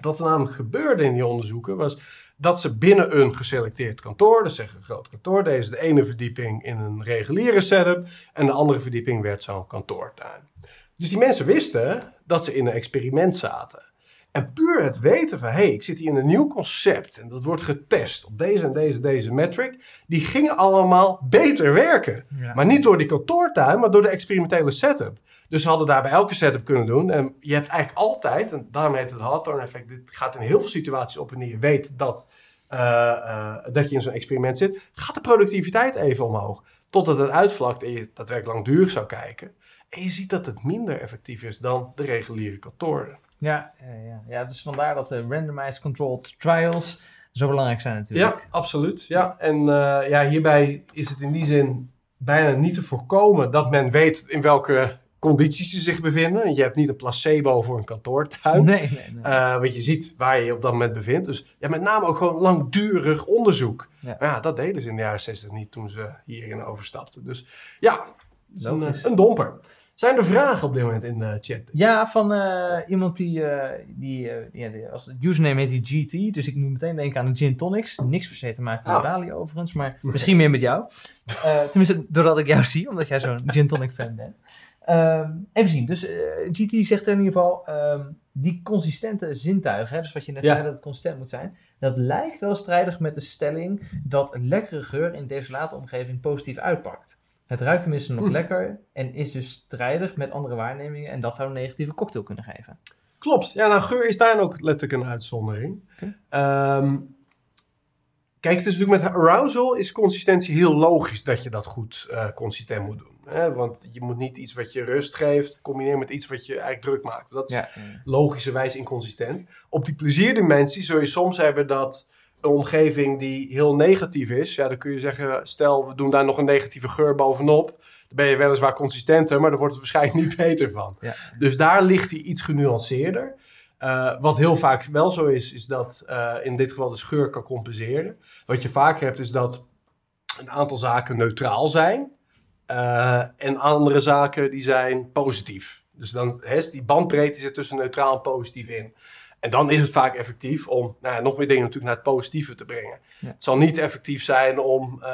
Wat er namelijk gebeurde in die onderzoeken was dat ze binnen een geselecteerd kantoor, dus zeg een groot kantoor, deze de ene verdieping in een reguliere setup en de andere verdieping werd zo'n kantoortuin. Dus die mensen wisten dat ze in een experiment zaten. En puur het weten van, hé, hey, ik zit hier in een nieuw concept en dat wordt getest op deze en deze, deze metric, die gingen allemaal beter werken. Ja. Maar niet door die kantoortuin, maar door de experimentele setup. Dus ze hadden daar bij elke setup kunnen doen. En je hebt eigenlijk altijd, en daarom heet het Hawthorne effect, dit gaat in heel veel situaties op wanneer je weet dat, eh, eh, dat je in zo'n experiment zit, gaat de productiviteit even omhoog. Totdat het uitvlakt en je daadwerkelijk langdurig zou kijken. En je ziet dat het minder effectief is dan de reguliere kantoren. Ja, ja, ja. dus vandaar dat de randomized controlled trials zo belangrijk zijn natuurlijk. Ja, absoluut. Ja. En eh, ja, hierbij is het in die zin bijna niet te voorkomen dat men weet in welke condities ze zich bevinden. Want Je hebt niet een placebo voor een kantoortuin. Nee, nee, nee. Eh, want je ziet waar je je op dat moment bevindt. Dus ja, met name ook gewoon langdurig onderzoek. Ja. Maar ja, dat deden ze in de jaren 60 niet toen ze hierin overstapten. Dus ja, is een domper. Zijn er vragen op dit moment in de chat? Ja, van eh, iemand die, eh, die, eh, ja, die- als het username heet die GT, dus ik moet meteen denken aan de gin tonics. Niks per se te maken met. Bali overigens, maar misschien meer met jou. Eh, tenminste, doordat ik jou zie, omdat jij zo'n gin tonic fan bent. Ehm, even zien, dus eh, GT zegt in ieder geval, ehm, die consistente zintuigen, hè, dus wat je net Ja. zei dat het consistent moet zijn, dat lijkt wel strijdig met de stelling dat een lekkere geur in deze late omgeving positief uitpakt. Het ruikt tenminste nog lekker en is dus strijdig met andere waarnemingen en dat zou een negatieve cocktail kunnen geven. Klopt. Ja, nou, geur is daar ook letterlijk een uitzondering. Ehm, Kijk, het is natuurlijk met arousal is consistentie heel logisch dat je dat goed uh, consistent moet doen. Hè? Want je moet niet iets wat je rust geeft combineren met iets wat je eigenlijk druk maakt. Dat is ja. logischerwijs inconsistent. Op die plezierdimensie zul je soms hebben dat een omgeving die heel negatief is, ja, dan kun je zeggen, stel we doen daar nog een negatieve geur bovenop, dan ben je weliswaar consistenter, maar dan wordt het waarschijnlijk niet beter van. Ja. Dus daar ligt hij iets genuanceerder. Uh, wat heel vaak wel zo is, is dat uh, in dit geval de scheur kan compenseren. Wat je vaak hebt, is dat een aantal zaken neutraal zijn. Uh, en andere zaken die zijn positief. Dus dan die bandbreedte zit tussen neutraal en positief in. En dan is het vaak effectief om nou ja, nog meer dingen natuurlijk naar het positieve te brengen. Het zal niet effectief zijn om uh,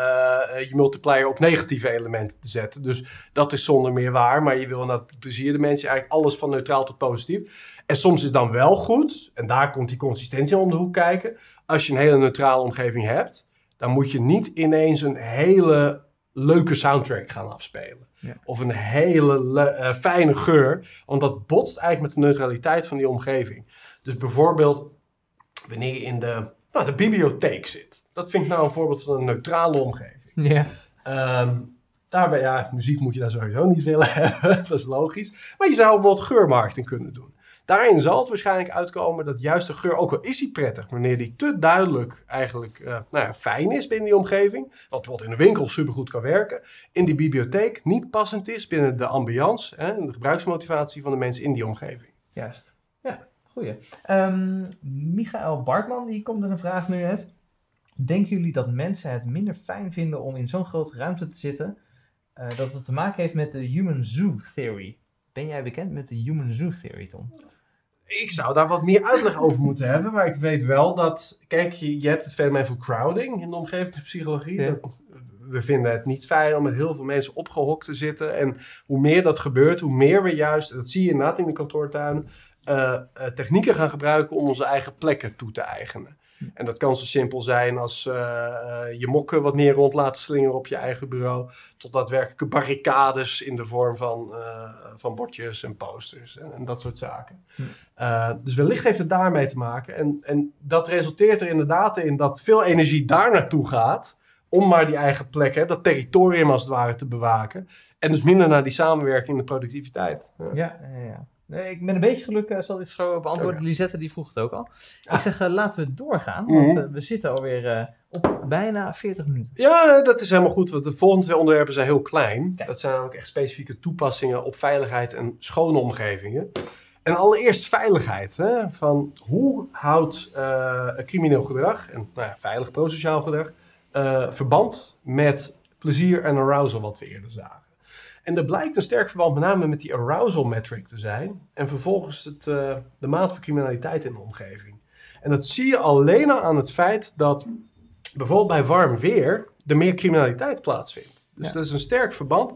je multiplier op negatieve elementen te zetten. Dus dat is zonder meer waar. Maar je wil naar het plezier de mensen eigenlijk alles van neutraal tot positief. En soms is dan wel goed, en daar komt die consistentie om de hoek kijken. Als je een hele neutrale omgeving hebt, dan moet je niet ineens een hele leuke soundtrack gaan afspelen. Of een hele uh, fijne geur, want dat botst eigenlijk met de neutraliteit van die omgeving. Dus bijvoorbeeld wanneer je in de, nou, de bibliotheek zit. Dat vind ik nou een voorbeeld van een neutrale omgeving. Ja. Um, daarbij, ja, muziek moet je daar sowieso niet willen hebben, dat is logisch. Maar je zou bijvoorbeeld geurmarketing kunnen doen. Daarin zal het waarschijnlijk uitkomen dat juist de geur, ook al is die prettig, wanneer die te duidelijk eigenlijk uh, nou ja, fijn is binnen die omgeving, wat bijvoorbeeld in de winkel supergoed kan werken, in die bibliotheek niet passend is binnen de ambiance en de gebruiksmotivatie van de mensen in die omgeving. Juist, ja, goeie. Um, Michael Bartman, die komt met een vraag nu net. Denken jullie dat mensen het minder fijn vinden om in zo'n grote ruimte te zitten, uh, dat het te maken heeft met de Human Zoo Theory? Ben jij bekend met de Human Zoo Theory, Tom? ik zou daar wat meer uitleg over moeten hebben. Maar ik weet wel dat. Kijk, je, je hebt het fenomeen van crowding in de omgevingspsychologie. Dat, we vinden het niet fijn om met heel veel mensen opgehokt te zitten. En hoe meer dat gebeurt, hoe meer we juist, dat zie je inderdaad in de kantoortuin, uh, technieken gaan gebruiken om onze eigen plekken toe te eigenen. En dat kan zo simpel zijn als uh, je mokken wat meer rond laten slingeren op je eigen bureau. Tot daadwerkelijke barricades in de vorm van, uh, van bordjes en posters en, en dat soort zaken. Hm. Uh, dus wellicht heeft het daarmee te maken. En, en dat resulteert er inderdaad in dat veel energie daar naartoe gaat. Om maar die eigen plekken, dat territorium als het ware te bewaken. En dus minder naar die samenwerking en de productiviteit. Ja, ja, ja. Nee, ik ben een beetje gelukkig, uh, zal dit zo beantwoorden. Lisette die vroeg het ook al. Ik ah. zeg, uh, laten we doorgaan, want mm -hmm. we zitten alweer op bijna 40 minuten. Ja, dat is helemaal goed, want de volgende twee onderwerpen zijn heel klein. Kijk. Dat zijn ook echt specifieke toepassingen op veiligheid en schone omgevingen. En allereerst veiligheid. Hè? Van hoe houdt crimineel gedrag en nou ja, veilig prosociaal gedrag verband met plezier en arousal, wat we eerder zagen. En er blijkt een sterk verband met name met die arousal metric te zijn. En vervolgens het, uh, de maat van criminaliteit in de omgeving. En dat zie je alleen al aan het feit dat bijvoorbeeld bij warm weer er meer criminaliteit plaatsvindt. Dus ja. dat is een sterk verband.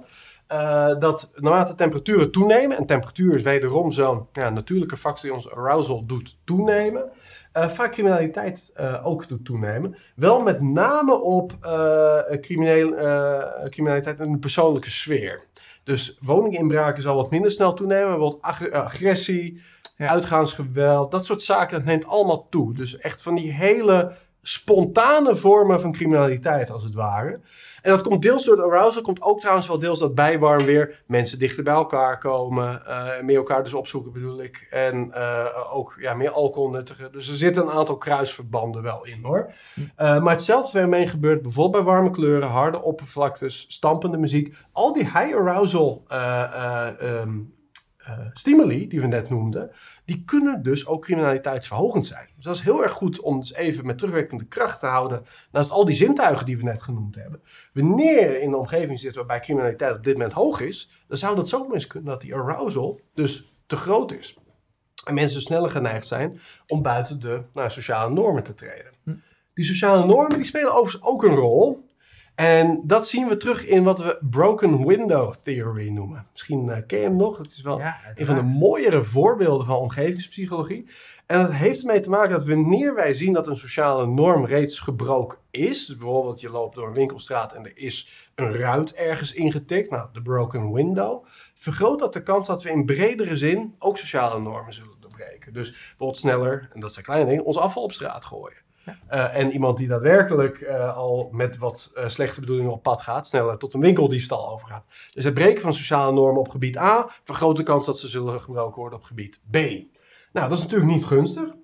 Uh, dat naarmate temperaturen toenemen, en temperatuur is wederom zo'n ja, natuurlijke factor die ons arousal doet toenemen, uh, vaak criminaliteit uh, ook doet toenemen. Wel met name op crimineel, criminaliteit in de persoonlijke sfeer. Dus woninginbraken zal wat minder snel toenemen. Bijvoorbeeld ag agressie, ja. uitgaansgeweld, dat soort zaken, dat neemt allemaal toe. Dus echt van die hele spontane vormen van criminaliteit, als het ware. En dat komt deels door het arousal, komt ook trouwens wel deels dat bijwarm weer mensen dichter bij elkaar komen, uh, meer elkaar dus opzoeken bedoel ik. En uh, ook ja, meer alcohol nuttigen. Dus er zitten een aantal kruisverbanden wel in hoor. Uh, maar hetzelfde fenomeen gebeurt bijvoorbeeld bij warme kleuren, harde oppervlaktes, stampende muziek. Al die high arousal um, uh, stimuli die we net noemden, die kunnen dus ook criminaliteitsverhogend zijn. Dus dat is heel erg goed om dus even met terugwerkende kracht te houden naast al die zintuigen die we net genoemd hebben. Wanneer je in de omgeving zit waarbij criminaliteit op dit moment hoog is, dan zou dat zomaar eens kunnen dat die arousal dus te groot is. En mensen sneller geneigd zijn om buiten de nou, sociale normen te treden. Hm. Die sociale normen die spelen overigens ook een rol. En dat zien we terug in wat we broken window theory noemen. Misschien uh, ken je hem nog. Het is wel ja, een van de mooiere voorbeelden van omgevingspsychologie. En dat heeft ermee te maken dat wanneer wij zien dat een sociale norm reeds gebroken is. Dus bijvoorbeeld je loopt door een winkelstraat en er is een ruit ergens ingetikt. Nou, de broken window. Vergroot dat de kans dat we in bredere zin ook sociale normen zullen doorbreken. Dus bijvoorbeeld sneller, en dat zijn kleine dingen, ons afval op straat gooien. Eh, en iemand die daadwerkelijk eh, al met wat uh, slechte bedoelingen op pad gaat, sneller tot een winkeldiefstal overgaat. Dus het breken van sociale normen op gebied A vergroot de kans dat ze zullen gebroken worden op gebied B. Nou, dat is natuurlijk niet gunstig.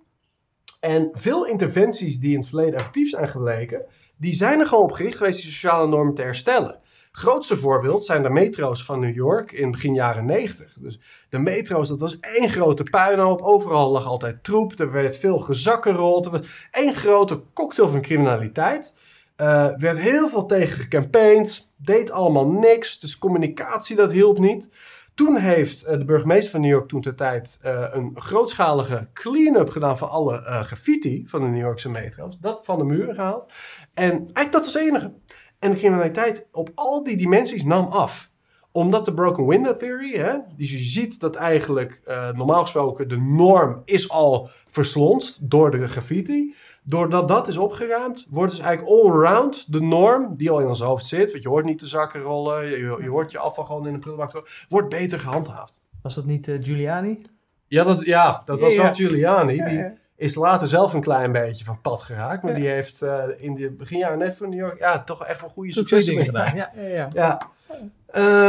En veel interventies die in het verleden effectief zijn gebleken, die zijn er gewoon op gericht geweest die sociale normen te herstellen. Grootste voorbeeld zijn de metro's van New York in begin jaren 90. Dus de metro's, dat was één grote puinhoop. Overal lag altijd troep. Er werd veel gezakkenrold. Er was één grote cocktail van criminaliteit. Uh, werd heel veel tegen gecampaigned. Deed allemaal niks. Dus communicatie, dat hielp niet. Toen heeft uh, de burgemeester van New York toen ter tijd uh, een grootschalige clean-up gedaan van alle graffiti van de New Yorkse metro's. Dat van de muren gehaald. En eigenlijk dat was het enige. En de criminaliteit op al die dimensies nam af. Omdat de broken window theory, hè, dus je ziet dat eigenlijk uh, normaal gesproken de norm is al verslonst door de graffiti. Doordat dat is opgeruimd, wordt dus eigenlijk all around de norm, die al in ons hoofd zit, want je hoort niet de zakken rollen, je, je hoort je afval gewoon in een prullenbak, wordt beter gehandhaafd. Was dat niet uh, Giuliani? Ja, dat, ja, dat was ja, wel Giuliani. Ja, die, is later zelf een klein beetje van pad geraakt. Maar ja. die heeft uh, in de beginjaren net van New York ja, toch echt wel goede successen gedaan. Ja, ja, ja. ja.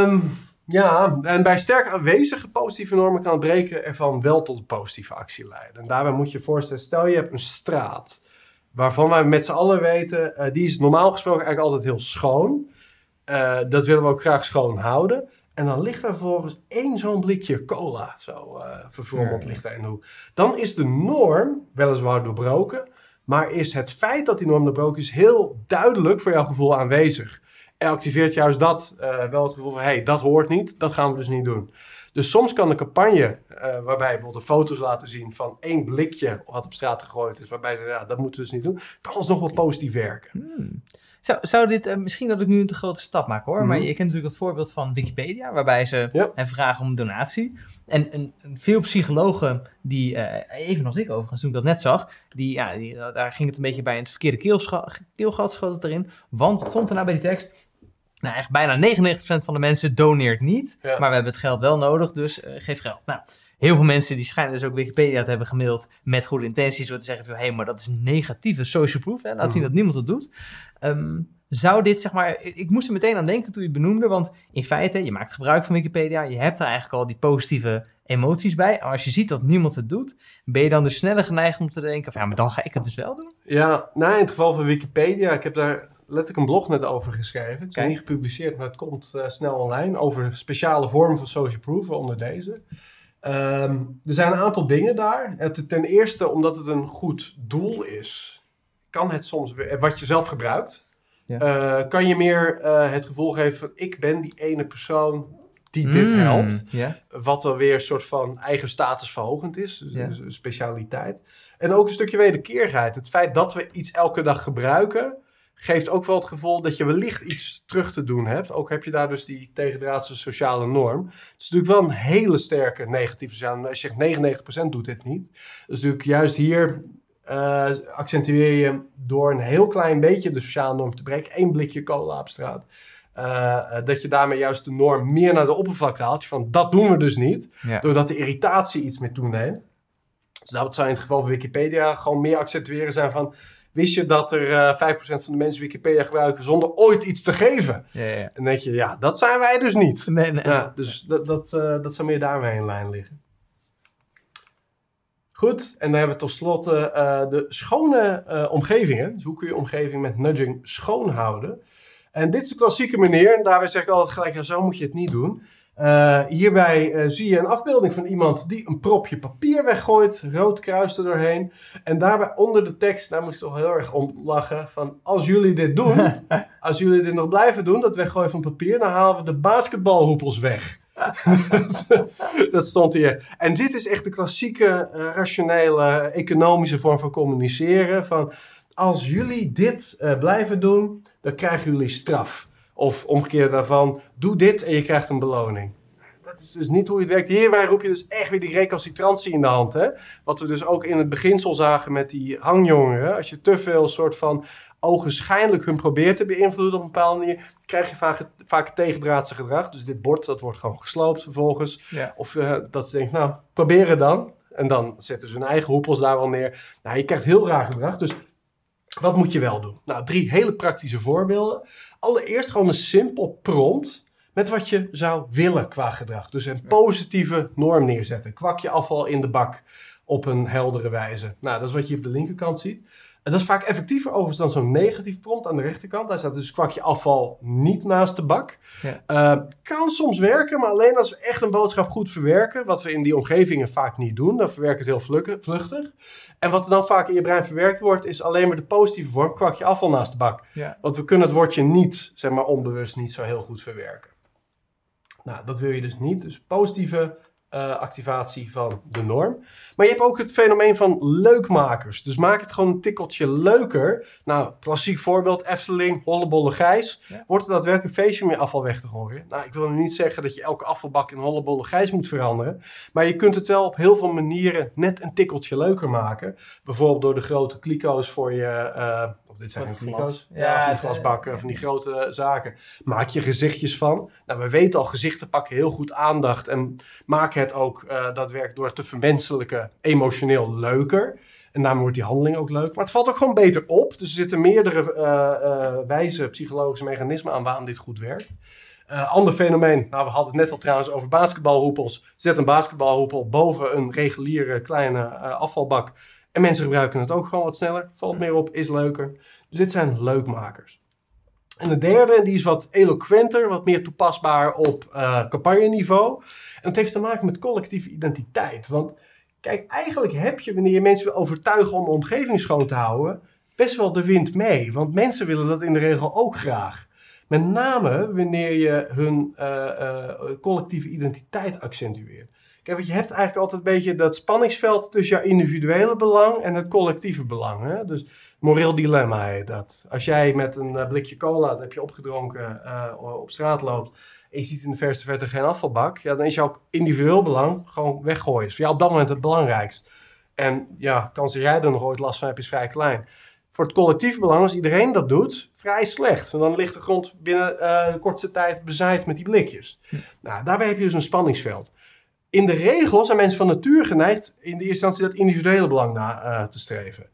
Um, ja, en bij sterk aanwezige positieve normen kan het breken ervan wel tot een positieve actie leiden. En daarbij moet je je voorstellen, stel je hebt een straat waarvan wij met z'n allen weten, uh, die is normaal gesproken eigenlijk altijd heel schoon. Uh, dat willen we ook graag schoon houden. En dan ligt daar vervolgens één zo'n blikje cola, zo uh, verfrommeld ligt daar in de hoek. Dan is de norm weliswaar doorbroken, maar is het feit dat die norm doorbroken is heel duidelijk voor jouw gevoel aanwezig. En activeert juist dat uh, wel het gevoel van, hé, hey, dat hoort niet, dat gaan we dus niet doen. Dus soms kan een campagne, uh, waarbij bijvoorbeeld foto's laten zien van één blikje wat op straat gegooid is, waarbij ze, ja, dat moeten we dus niet doen, kan alsnog wel positief werken. Hmm. Zou, zou dit, uh, misschien dat ik nu een te grote stap maak hoor, mm -hmm. maar je kent natuurlijk het voorbeeld van Wikipedia, waarbij ze ja. vragen om een donatie. En, en, veel psychologen, die, uh, even als ik overigens, toen ik dat net zag, die, ja, die, daar ging het een beetje bij in het verkeerde keelgat, keelgat schoot het erin. Want wat stond er nou bij die tekst? Nou, echt bijna 99% van de mensen doneert niet, Ja. maar we hebben het geld wel nodig, dus uh, geef geld. Nou, heel veel mensen die schijnen dus ook Wikipedia te hebben gemaild met goede intenties, door te zeggen van, hé, hey, maar dat is negatieve social proof, hè? laat zien dat niemand het doet. Ehm, zou dit, zeg maar, ik, ik moest er meteen aan denken toen je het benoemde, want in feite, je maakt gebruik van Wikipedia, je hebt er eigenlijk al die positieve emoties bij. En als je ziet dat niemand het doet, ben je dan dus sneller geneigd om te denken van, ja, maar dan ga ik het dus wel doen. Ja, nou in het geval van Wikipedia, ik heb daar letterlijk een blog net over geschreven. Het is Kijk. niet gepubliceerd, maar het komt uh, snel online over speciale vormen van social proof, waaronder deze. Um, er zijn een aantal dingen daar. Het, ten eerste, omdat het een goed doel is, kan het soms, wat je zelf gebruikt, Ja. uh, kan je meer uh, het gevoel geven van ik ben die ene persoon die dit Mm, helpt. Wat dan weer een soort van eigen statusverhogend is. Dus Ja. een specialiteit. En ook een stukje wederkerigheid. Het feit dat we iets elke dag gebruiken... geeft ook wel het gevoel dat je wellicht iets terug te doen hebt. Ook heb je daar dus die tegendraadse sociale norm. Het is natuurlijk wel een hele sterke negatieve sociale norm. Als je zegt 99% doet dit niet. Dus natuurlijk juist hier... Uh, accentueer je door een heel klein beetje de sociale norm te breken. Één blikje cola op straat. Uh, dat je daarmee juist de norm meer naar de oppervlakte haalt. Van dat doen we dus niet. Ja. Doordat de irritatie iets meer toeneemt. Dus dat zou in het geval van Wikipedia gewoon meer accentueren zijn van... Wist je dat er uh, 5% van de mensen Wikipedia gebruiken zonder ooit iets te geven? Ja, ja. En dan denk je, ja, dat zijn wij dus niet. Nee, nee. Ja, dus dat, dat, uh, dat zou meer daarmee in lijn liggen. Goed, en dan hebben we tot slot uh, de schone omgevingen. Dus hoe kun je omgeving met nudging schoon houden? En dit is de klassieke manier. En daarbij zeg ik altijd gelijk, ja, zo moet je het niet doen. Uh, hierbij zie je een afbeelding van iemand die een propje papier weggooit. Rood kruis er doorheen. En daarbij onder de tekst, daar moest ik toch heel erg om lachen. Van als jullie dit doen, als jullie dit nog blijven doen, dat weggooien van papier, dan halen we de basketbalhoepels weg. dat stond hier. En dit is echt de klassieke, uh, rationele, economische vorm van communiceren. Van als jullie dit blijven doen, dan krijgen jullie straf. Of omgekeerd daarvan, doe dit en je krijgt een beloning. Dat is dus niet hoe het werkt. Hierbij roep je dus echt weer die recalcitrantie in de hand. Hè? Wat we dus ook in het beginsel zagen met die hangjongeren. Als je te veel soort van ogenschijnlijk hun probeert te beïnvloeden op een bepaalde manier, krijg je vaak, vaak tegendraadse gedrag. Dus dit bord, dat wordt gewoon gesloopt vervolgens. Ja. Of uh, dat ze denken, nou, probeer het dan. En dan zetten ze hun eigen hoepels daar wel neer. Nou, je krijgt heel raar gedrag. Dus Wat moet je wel doen? Nou, drie hele praktische voorbeelden. Allereerst gewoon een simpel prompt met wat je zou willen qua gedrag. Dus een positieve norm neerzetten. Kwak je afval in de bak op een heldere wijze. Nou, dat is wat je op de linkerkant ziet. En dat is vaak effectiever overigens dan zo'n negatief prompt aan de rechterkant. Daar staat dus kwak je afval niet naast de bak. Ja. Uh, kan soms werken, maar alleen als we echt een boodschap goed verwerken. Wat we in die omgevingen vaak niet doen. Dan verwerken het heel vluchtig. En wat er dan vaak in je brein verwerkt wordt, is alleen maar de positieve vorm. Kwak je afval naast de bak. Ja. Want we kunnen het woordje niet, zeg maar onbewust, niet zo heel goed verwerken. Nou, dat wil je dus niet. Dus positieve uh, activatie van de norm. Maar je hebt ook het fenomeen van leukmakers. Dus maak het gewoon een tikkeltje leuker. Nou, klassiek voorbeeld, Efteling, Hollebolle Gijs. Ja. Wordt er daadwerkelijk een feestje om je afval weg te gooien? Nou, ik wil nu niet zeggen dat je elke afvalbak in Hollebolle Gijs moet veranderen. Maar je kunt het wel op heel veel manieren net een tikkeltje leuker maken. Bijvoorbeeld door de grote kliko's voor je... Uh, of dit zijn. Ja, van die glasbakken, eh, van die grote zaken. Maak je gezichtjes van. Nou, we weten al, gezichten pakken heel goed aandacht. En maken het ook uh, daadwerkelijk door het te vermenselijken emotioneel leuker. En daarmee wordt die handeling ook leuk. Maar het valt ook gewoon beter op. Dus er zitten meerdere uh, uh, wijze psychologische mechanismen aan waarom dit goed werkt. Uh, ander fenomeen, nou we hadden het net al trouwens over basketbalhoepels. Zet een basketbalhoepel boven een reguliere kleine afvalbak. En mensen gebruiken het ook gewoon wat sneller. Valt meer op, is leuker. Dus dit zijn leukmakers. En de derde, die is wat eloquenter, wat meer toepasbaar op uh, campagneniveau. En dat heeft te maken met collectieve identiteit. Want kijk, eigenlijk heb je, wanneer je mensen wil overtuigen om de omgeving schoon te houden, best wel de wind mee. Want mensen willen dat in de regel ook graag. Met name wanneer je hun uh, uh, collectieve identiteit accentueert. Kijk, want je hebt eigenlijk altijd een beetje dat spanningsveld tussen jouw individuele belang en het collectieve belang. Hè? Dus moreel dilemma heet dat. Als jij met een uh, blikje cola, dat heb je opgedronken, uh, op straat loopt en je ziet in de verste verte geen afvalbak, ja, dan is jouw individueel belang gewoon weggooien. Is voor jou op dat moment het belangrijkst. En ja, kans dat jij er nog ooit last van hebt is vrij klein. Voor het collectief belang, als iedereen dat doet, vrij slecht. Want dan ligt de grond binnen uh, de kortste tijd bezaaid met die blikjes. Hm. Nou, daarbij heb je dus een spanningsveld. In de regel zijn mensen van natuur geneigd in de eerste instantie dat individuele belang na uh, te streven.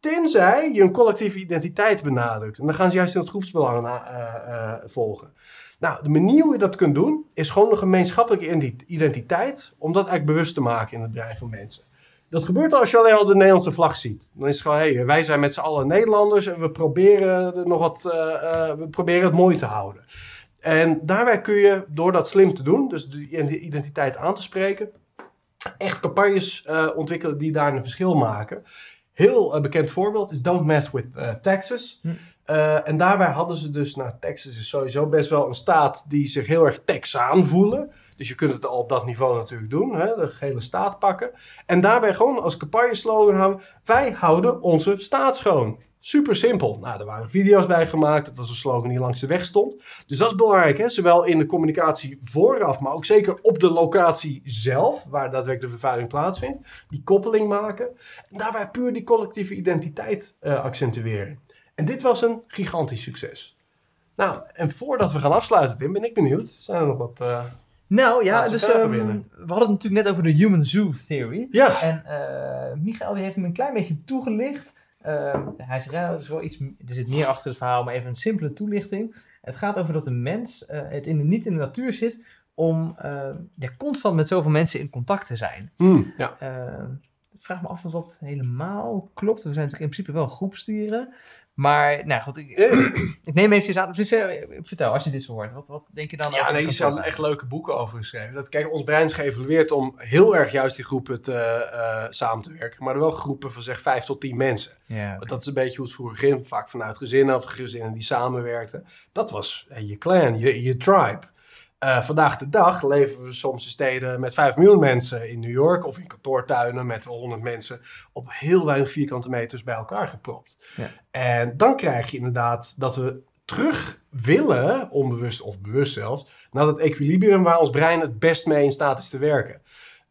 Tenzij je een collectieve identiteit benadrukt. En dan gaan ze juist in het groepsbelang uh, uh, volgen. Nou, de manier hoe je dat kunt doen, is gewoon een gemeenschappelijke identiteit. Om dat eigenlijk bewust te maken in het brein van mensen. Dat gebeurt al als je alleen al de Nederlandse vlag ziet. Dan is het gewoon, hey, wij zijn met z'n allen Nederlanders en we proberen, er nog wat, we proberen het mooi te houden. En daarbij kun je, door dat slim te doen, dus de identiteit aan te spreken, echt campagnes uh, ontwikkelen die daar een verschil maken. Heel uh, bekend voorbeeld is Don't Mess with uh, Texas. Hm. en daarbij hadden ze dus, nou Texas is sowieso best wel een staat die zich heel erg Texaan voelen. Dus je kunt het al op dat niveau natuurlijk doen, hè, de gele staat pakken. En daarbij gewoon als campagneslogan houden, wij houden onze staat schoon. Super simpel. Nou, er waren video's bij gemaakt. Dat was een slogan die langs de weg stond. Dus dat is belangrijk, hè? zowel in de communicatie vooraf, maar ook zeker op de locatie zelf, waar daadwerkelijk de vervuiling plaatsvindt. Die koppeling maken. En daarbij puur die collectieve identiteit uh, accentueren. En dit was een gigantisch succes. Nou, en voordat we gaan afsluiten, Tim, ben ik benieuwd. Zijn er nog wat. Uh, nou ja, dus um, we hadden het natuurlijk net over de Human Zoo Theory. Ja. En uh, Michael die heeft hem een klein beetje toegelicht. Uh, hij zegt, ja, dat is wel iets, er zit meer achter het verhaal, maar even een simpele toelichting. Het gaat over dat een mens uh, het in de, niet in de natuur zit om uh, ja, constant met zoveel mensen in contact te zijn. Mm, ja. ik vraag me af of dat helemaal klopt. We zijn natuurlijk in principe wel groepsdieren. Maar, nou goed, ik, ik neem even aan. Dus, vertel, als je dit zo hoort, wat, wat denk je dan Ja, over nee, je hebt echt leuke boeken over geschreven. Dat, kijk, ons brein is geëvalueerd om heel erg juist die groepen te, uh, samen te werken. Maar wel groepen van zeg vijf tot tien mensen. Ja, okay. Dat is een beetje hoe het vroeger ging. Vaak vanuit gezinnen of gezinnen die samenwerkten. Dat was uh, je clan, je, je tribe. Uh, vandaag de dag leven we soms in steden met 5 miljoen mensen in New York of in kantoortuinen met wel 100 mensen op heel weinig vierkante meters bij elkaar gepropt. Ja. En dan krijg je inderdaad dat we terug willen, onbewust of bewust zelfs, naar dat equilibrium waar ons brein het best mee in staat is te werken.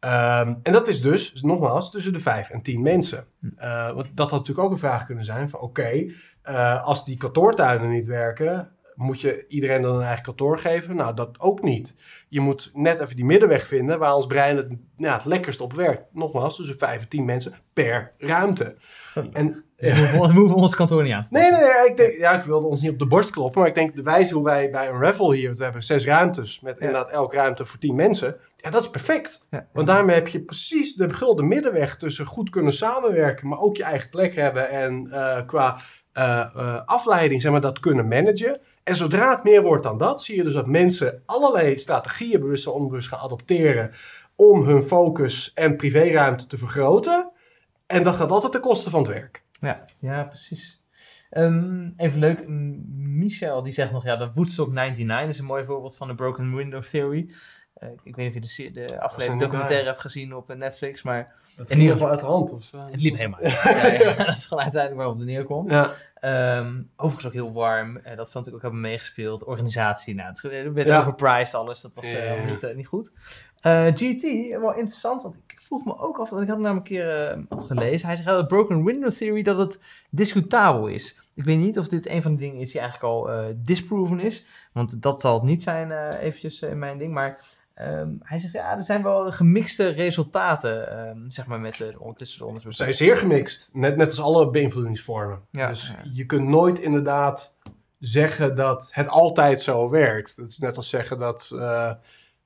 Um, en dat is dus, nogmaals, tussen de 5 en 10 mensen. Uh, want dat had natuurlijk ook een vraag kunnen zijn van oké, okay, uh, als die kantoortuinen niet werken, moet je iedereen dan een eigen kantoor geven? Nou, dat ook niet. Je moet net even die middenweg vinden waar ons brein het, ja, het lekkerst op werkt. Nogmaals, tussen 5 en 10 mensen per ruimte. En Dus we, hoeven, we hoeven ons kantoor niet aan te Nee, nee, nee, ik, denk, ja, ik wilde ons niet op de borst kloppen, maar ik denk de wijze hoe wij bij een raffle hier, we hebben zes ruimtes, met inderdaad elke ruimte voor tien mensen, ja, dat is perfect. Ja. Want daarmee heb je precies de gulden middenweg tussen goed kunnen samenwerken, maar ook je eigen plek hebben en eh, qua eh, eh, afleiding, zeg maar, dat kunnen managen. En zodra het meer wordt dan dat, zie je dus dat mensen allerlei strategieën bewust en onbewust gaan adopteren om hun focus en privéruimte te vergroten. En dat gaat altijd ten koste van het werk. Ja, ja precies. Ehm, even leuk, Michel die zegt nog, ja, de Woodstock 99 is een mooi voorbeeld van de Broken Window Theory. Eh, ik weet niet of je de, de afgelopen niet documentaire hebt gezien op Netflix, maar Dat In ieder geval uit de hand. Of, eh, het liep helemaal uit. ja, ja, dat is gewoon uiteindelijk waarop het neerkomt. Ja, Ehm, overigens ook heel warm, eh, dat ze natuurlijk ook hebben meegespeeld. Organisatie, nou, het er werd Ja. overpriced alles, dat was eh, niet, niet goed. GT, wel interessant, want ik vroeg me ook af, want ik had het namelijk een keer eh, wat gelezen. Hij zegt, de broken window theory, dat het discutabel is. Ik weet niet of dit een van de dingen is die eigenlijk al disproven is, want dat zal het niet zijn eventjes in mijn ding, maar... ehm, hij zegt, ja, er zijn wel gemixte resultaten, ehm, zeg maar, met de ondertussen ze onderzoek. zijn zeer gemixt. Net, net als alle beïnvloedingsvormen. Ja, dus ja. je kunt nooit inderdaad zeggen dat het altijd zo werkt. Het is net als zeggen dat eh,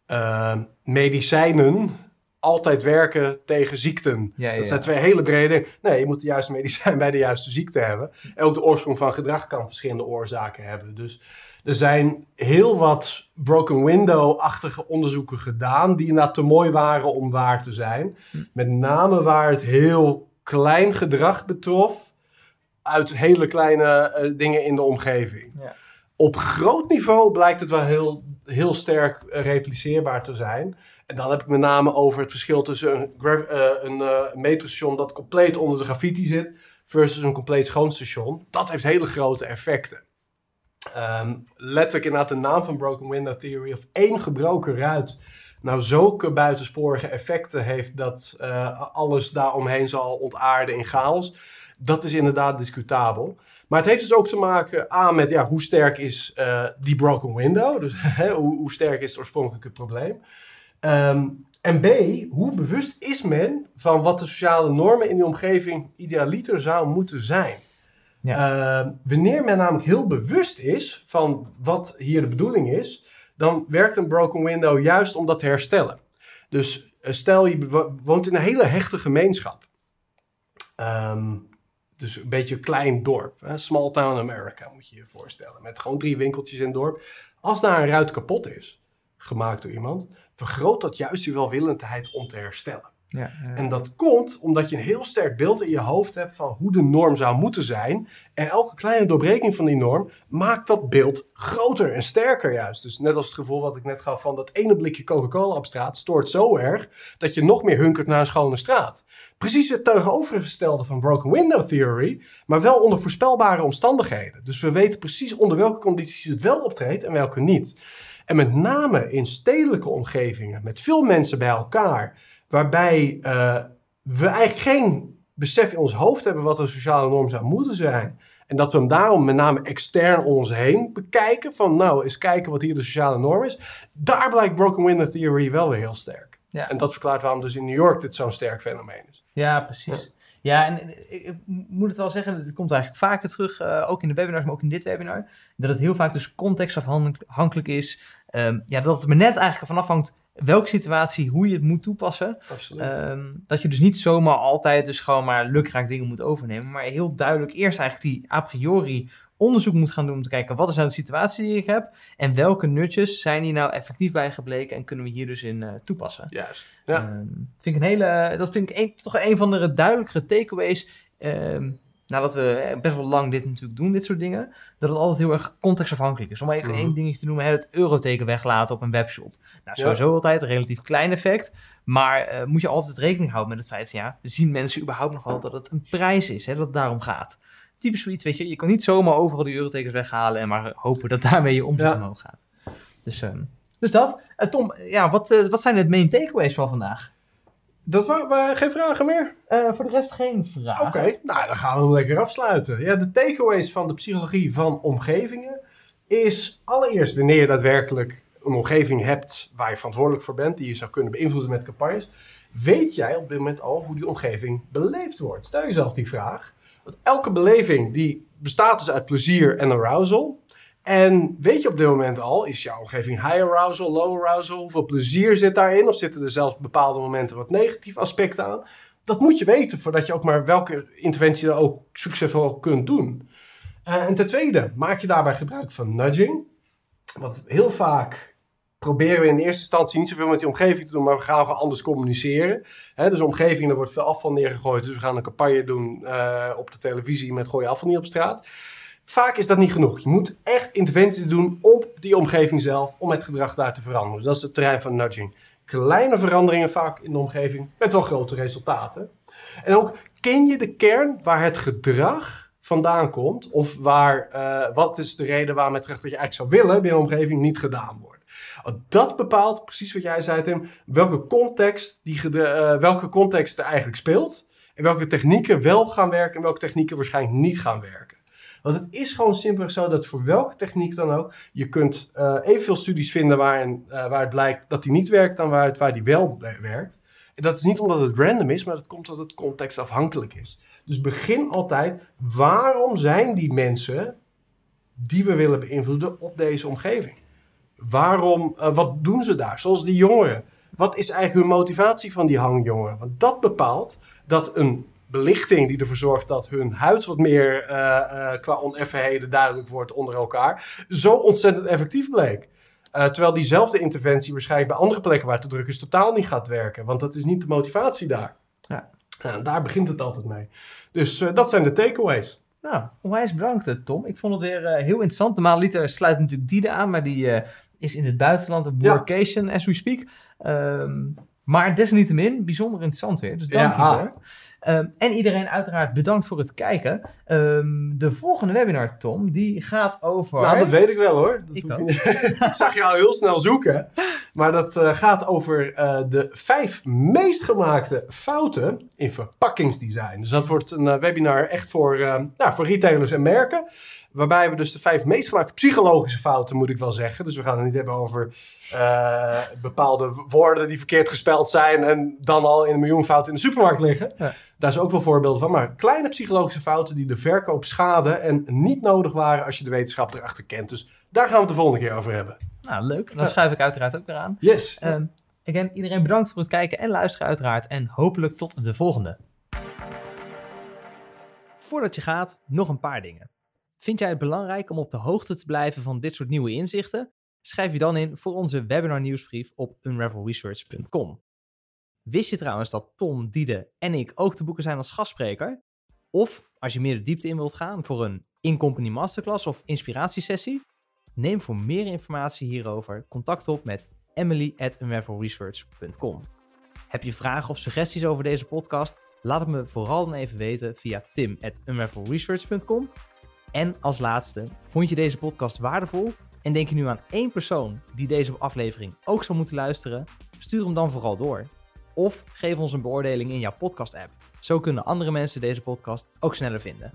eh, medicijnen altijd werken tegen ziekten. Ja, ja, Dat zijn twee hele brede dingen. Nee, je moet de juiste medicijn bij de juiste ziekte hebben. En ook de oorsprong van gedrag kan verschillende oorzaken hebben. Dus er zijn heel wat broken window-achtige onderzoeken gedaan... die inderdaad te mooi waren om waar te zijn. Hm. Met name waar het heel klein gedrag betrof... uit hele kleine eh, dingen in de omgeving. Ja. Op groot niveau blijkt het wel heel, heel sterk eh, repliceerbaar te zijn. En dan heb ik met name over het verschil tussen een, eh, een metrostation dat compleet onder de graffiti zit, versus een compleet schoon station. Dat heeft hele grote effecten. Ehm, letterlijk inderdaad de naam van Broken Window Theory, of één gebroken ruit nou zulke buitensporige effecten heeft dat eh, alles daaromheen zal ontaarden in chaos. Dat is inderdaad discutabel. Maar het heeft dus ook te maken aan met ja, hoe sterk is eh, die broken window. Dus hoe, hoe sterk is het oorspronkelijke probleem. Ehm, en B, hoe bewust is men van wat de sociale normen in die omgeving idealiter zou moeten zijn? Ehm, wanneer men namelijk heel bewust is van wat hier de bedoeling is, dan werkt een broken window juist om dat te herstellen. Dus eh, stel je woont in een hele hechte gemeenschap. Ehm, dus een beetje een klein dorp. Hè? Small town America moet je je voorstellen. Met gewoon drie winkeltjes in het dorp. Als daar een ruit kapot is, gemaakt door iemand, vergroot dat juist die welwillendheid om te herstellen. Ja, En dat komt omdat je een heel sterk beeld in je hoofd hebt van hoe de norm zou moeten zijn. En elke kleine doorbreking van die norm maakt dat beeld groter en sterker juist. Dus net als het gevoel wat ik net gaf van dat ene blikje Coca-Cola op straat stoort zo erg dat je nog meer hunkert naar een schone straat. Precies het tegenovergestelde van Broken Window Theory, maar wel onder voorspelbare omstandigheden. Dus we weten precies onder welke condities het wel optreedt en welke niet. En met name in stedelijke omgevingen, met veel mensen bij elkaar, waarbij eh, we eigenlijk geen besef in ons hoofd hebben wat een sociale norm zou moeten zijn. En dat we hem daarom met name extern om ons heen bekijken. Van nou, eens kijken wat hier de sociale norm is. Daar blijkt Broken Window Theory wel weer heel sterk. Ja. En dat verklaart waarom dus in New York dit zo'n sterk fenomeen is. Ja, precies. Ja, en eh, ik, moet het wel zeggen, het komt eigenlijk vaker terug, eh, ook in de webinars, maar ook in dit webinar, dat het heel vaak dus contextafhankelijk is. Ehm, ja, dat het me net eigenlijk van afhangt welke situatie, hoe je het moet toepassen. Ehm, dat je dus niet zomaar altijd dus gewoon maar lukraak dingen moet overnemen, maar heel duidelijk eerst eigenlijk die a priori onderzoek moet gaan doen om te kijken wat is nou de situatie die ik heb en welke nutjes zijn hier nou effectief bij gebleken en kunnen we hier dus in eh, toepassen. Juist. Ja. Ehm, vind ik een hele, dat vind ik een, toch een van de duidelijkere takeaways. ehm, nadat we best wel lang dit natuurlijk doen, dit soort dingen. Dat het altijd heel erg contextafhankelijk is. Om maar even Mhm. één dingetje te noemen, het euroteken weglaten op een webshop. Nou, Ja. sowieso altijd een relatief klein effect. Maar eh, moet je altijd rekening houden met het feit van ja, zien mensen überhaupt nog wel dat het een prijs is, hè, dat het daarom gaat. Typisch zoiets, weet je, je kan niet zomaar overal die eurotekens weghalen en maar hopen dat daarmee je omzet Ja. omhoog gaat. Dus, ehm, dus dat. Eh, Tom, ja, wat, eh, wat zijn de main takeaways van vandaag? Dat waren geen vragen meer? Eh, voor de rest geen vraag. Oké, nou dan gaan we hem lekker afsluiten. Ja, de takeaways van de psychologie van omgevingen is allereerst wanneer je daadwerkelijk een omgeving hebt waar je verantwoordelijk voor bent, die je zou kunnen beïnvloeden met campagnes, weet jij op dit moment al hoe die omgeving beleefd wordt? Stel jezelf die vraag. Want elke beleving die bestaat dus uit plezier en arousal. En weet je op dit moment al, is jouw omgeving high arousal, low arousal? Hoeveel plezier zit daarin? Of zitten er zelfs bepaalde momenten wat negatieve aspecten aan? Dat moet je weten voordat je ook maar welke interventie er ook succesvol kunt doen. Uh, en ten tweede, maak je daarbij gebruik van nudging. Want heel vaak proberen we in eerste instantie niet zoveel met die omgeving te doen, maar we gaan gewoon anders communiceren. Dus omgeving, daar wordt veel afval neergegooid, dus we gaan een campagne doen uh, op de televisie met gooi afval niet op straat. Vaak is dat niet genoeg. Je moet echt interventies doen op die omgeving zelf om het gedrag daar te veranderen. Dus dat is het terrein van nudging. Kleine veranderingen vaak in de omgeving met wel grote resultaten. En ook ken je de kern waar het gedrag vandaan komt, of waar, uh, wat is de reden waarom het gedrag dat je eigenlijk zou willen binnen een omgeving niet gedaan wordt. Dat bepaalt precies wat jij zei, Tim, welke context, die, uh, welke context er eigenlijk speelt. En welke technieken wel gaan werken en welke technieken waarschijnlijk niet gaan werken. Want het is gewoon simpelweg zo dat voor welke techniek dan ook, je kunt uh, evenveel studies vinden waarin, uh, waar het blijkt dat die niet werkt dan waar, het, waar die wel werkt. En dat is niet omdat het random is, maar dat komt omdat het contextafhankelijk is. Dus begin altijd, waarom zijn die mensen die we willen beïnvloeden op deze omgeving? Waarom, uh, wat doen ze daar? Zoals die jongeren. Wat is eigenlijk hun motivatie van die hangjongeren? Want dat bepaalt dat een belichting die ervoor zorgt dat hun huid wat meer uh, uh, qua oneffenheden duidelijk wordt onder elkaar, zo ontzettend effectief bleek. Uh, terwijl diezelfde interventie waarschijnlijk bij andere plekken waar te druk is totaal niet gaat werken. Want dat is niet de motivatie daar. Ja. Daar begint het altijd mee. Dus dat zijn de takeaways. Nou, onwijs bedankt Tom. Ik vond het weer heel interessant. Normaal liter sluit natuurlijk Diede aan, maar die is in het buitenland op workation ja. as we speak. Um, maar desalniettemin bijzonder interessant weer. Dus dank ja. je voor. Um, en iedereen uiteraard bedankt voor het kijken. Um, de volgende webinar, Tom, die gaat over... Nou, dat weet ik wel hoor. Dat ik, je... ik, zag jou heel snel zoeken. Maar dat uh, gaat over uh, de vijf meest gemaakte fouten in verpakkingsdesign. Dus dat wordt een uh, webinar echt voor, nou, voor retailers en merken. Waarbij we dus de vijf meest gemaakte psychologische fouten, moet ik wel zeggen. Dus we gaan het niet hebben over uh, bepaalde woorden die verkeerd gespeld zijn en dan al in een miljoen fouten in de supermarkt liggen. Ja. Daar is ook wel voorbeelden van. Maar kleine psychologische fouten die de verkoop schaden en niet nodig waren als je de wetenschap erachter kent. Dus daar gaan we het de volgende keer over hebben. Nou, leuk. Dan schuif ik uiteraard ook weer aan. Yes. Um, again, iedereen bedankt voor het kijken en luisteren uiteraard. En hopelijk tot de volgende. Voordat je gaat, nog een paar dingen. Vind jij het belangrijk om op de hoogte te blijven van dit soort nieuwe inzichten? Schrijf je dan in voor onze webinar nieuwsbrief op unravelresearch.com. Wist je trouwens dat Tom, Diede en ik ook te boeken zijn als gastspreker? Of als je meer de diepte in wilt gaan voor een in-company masterclass of inspiratiesessie? Neem voor meer informatie hierover contact op met emily at. Heb je vragen of suggesties over deze podcast? Laat het me vooral dan even weten via tim at en als laatste, vond je deze podcast waardevol en denk je nu aan één persoon die deze aflevering ook zou moeten luisteren? Stuur hem dan vooral door. Of geef ons een beoordeling in jouw podcast-app. Zo kunnen andere mensen deze podcast ook sneller vinden.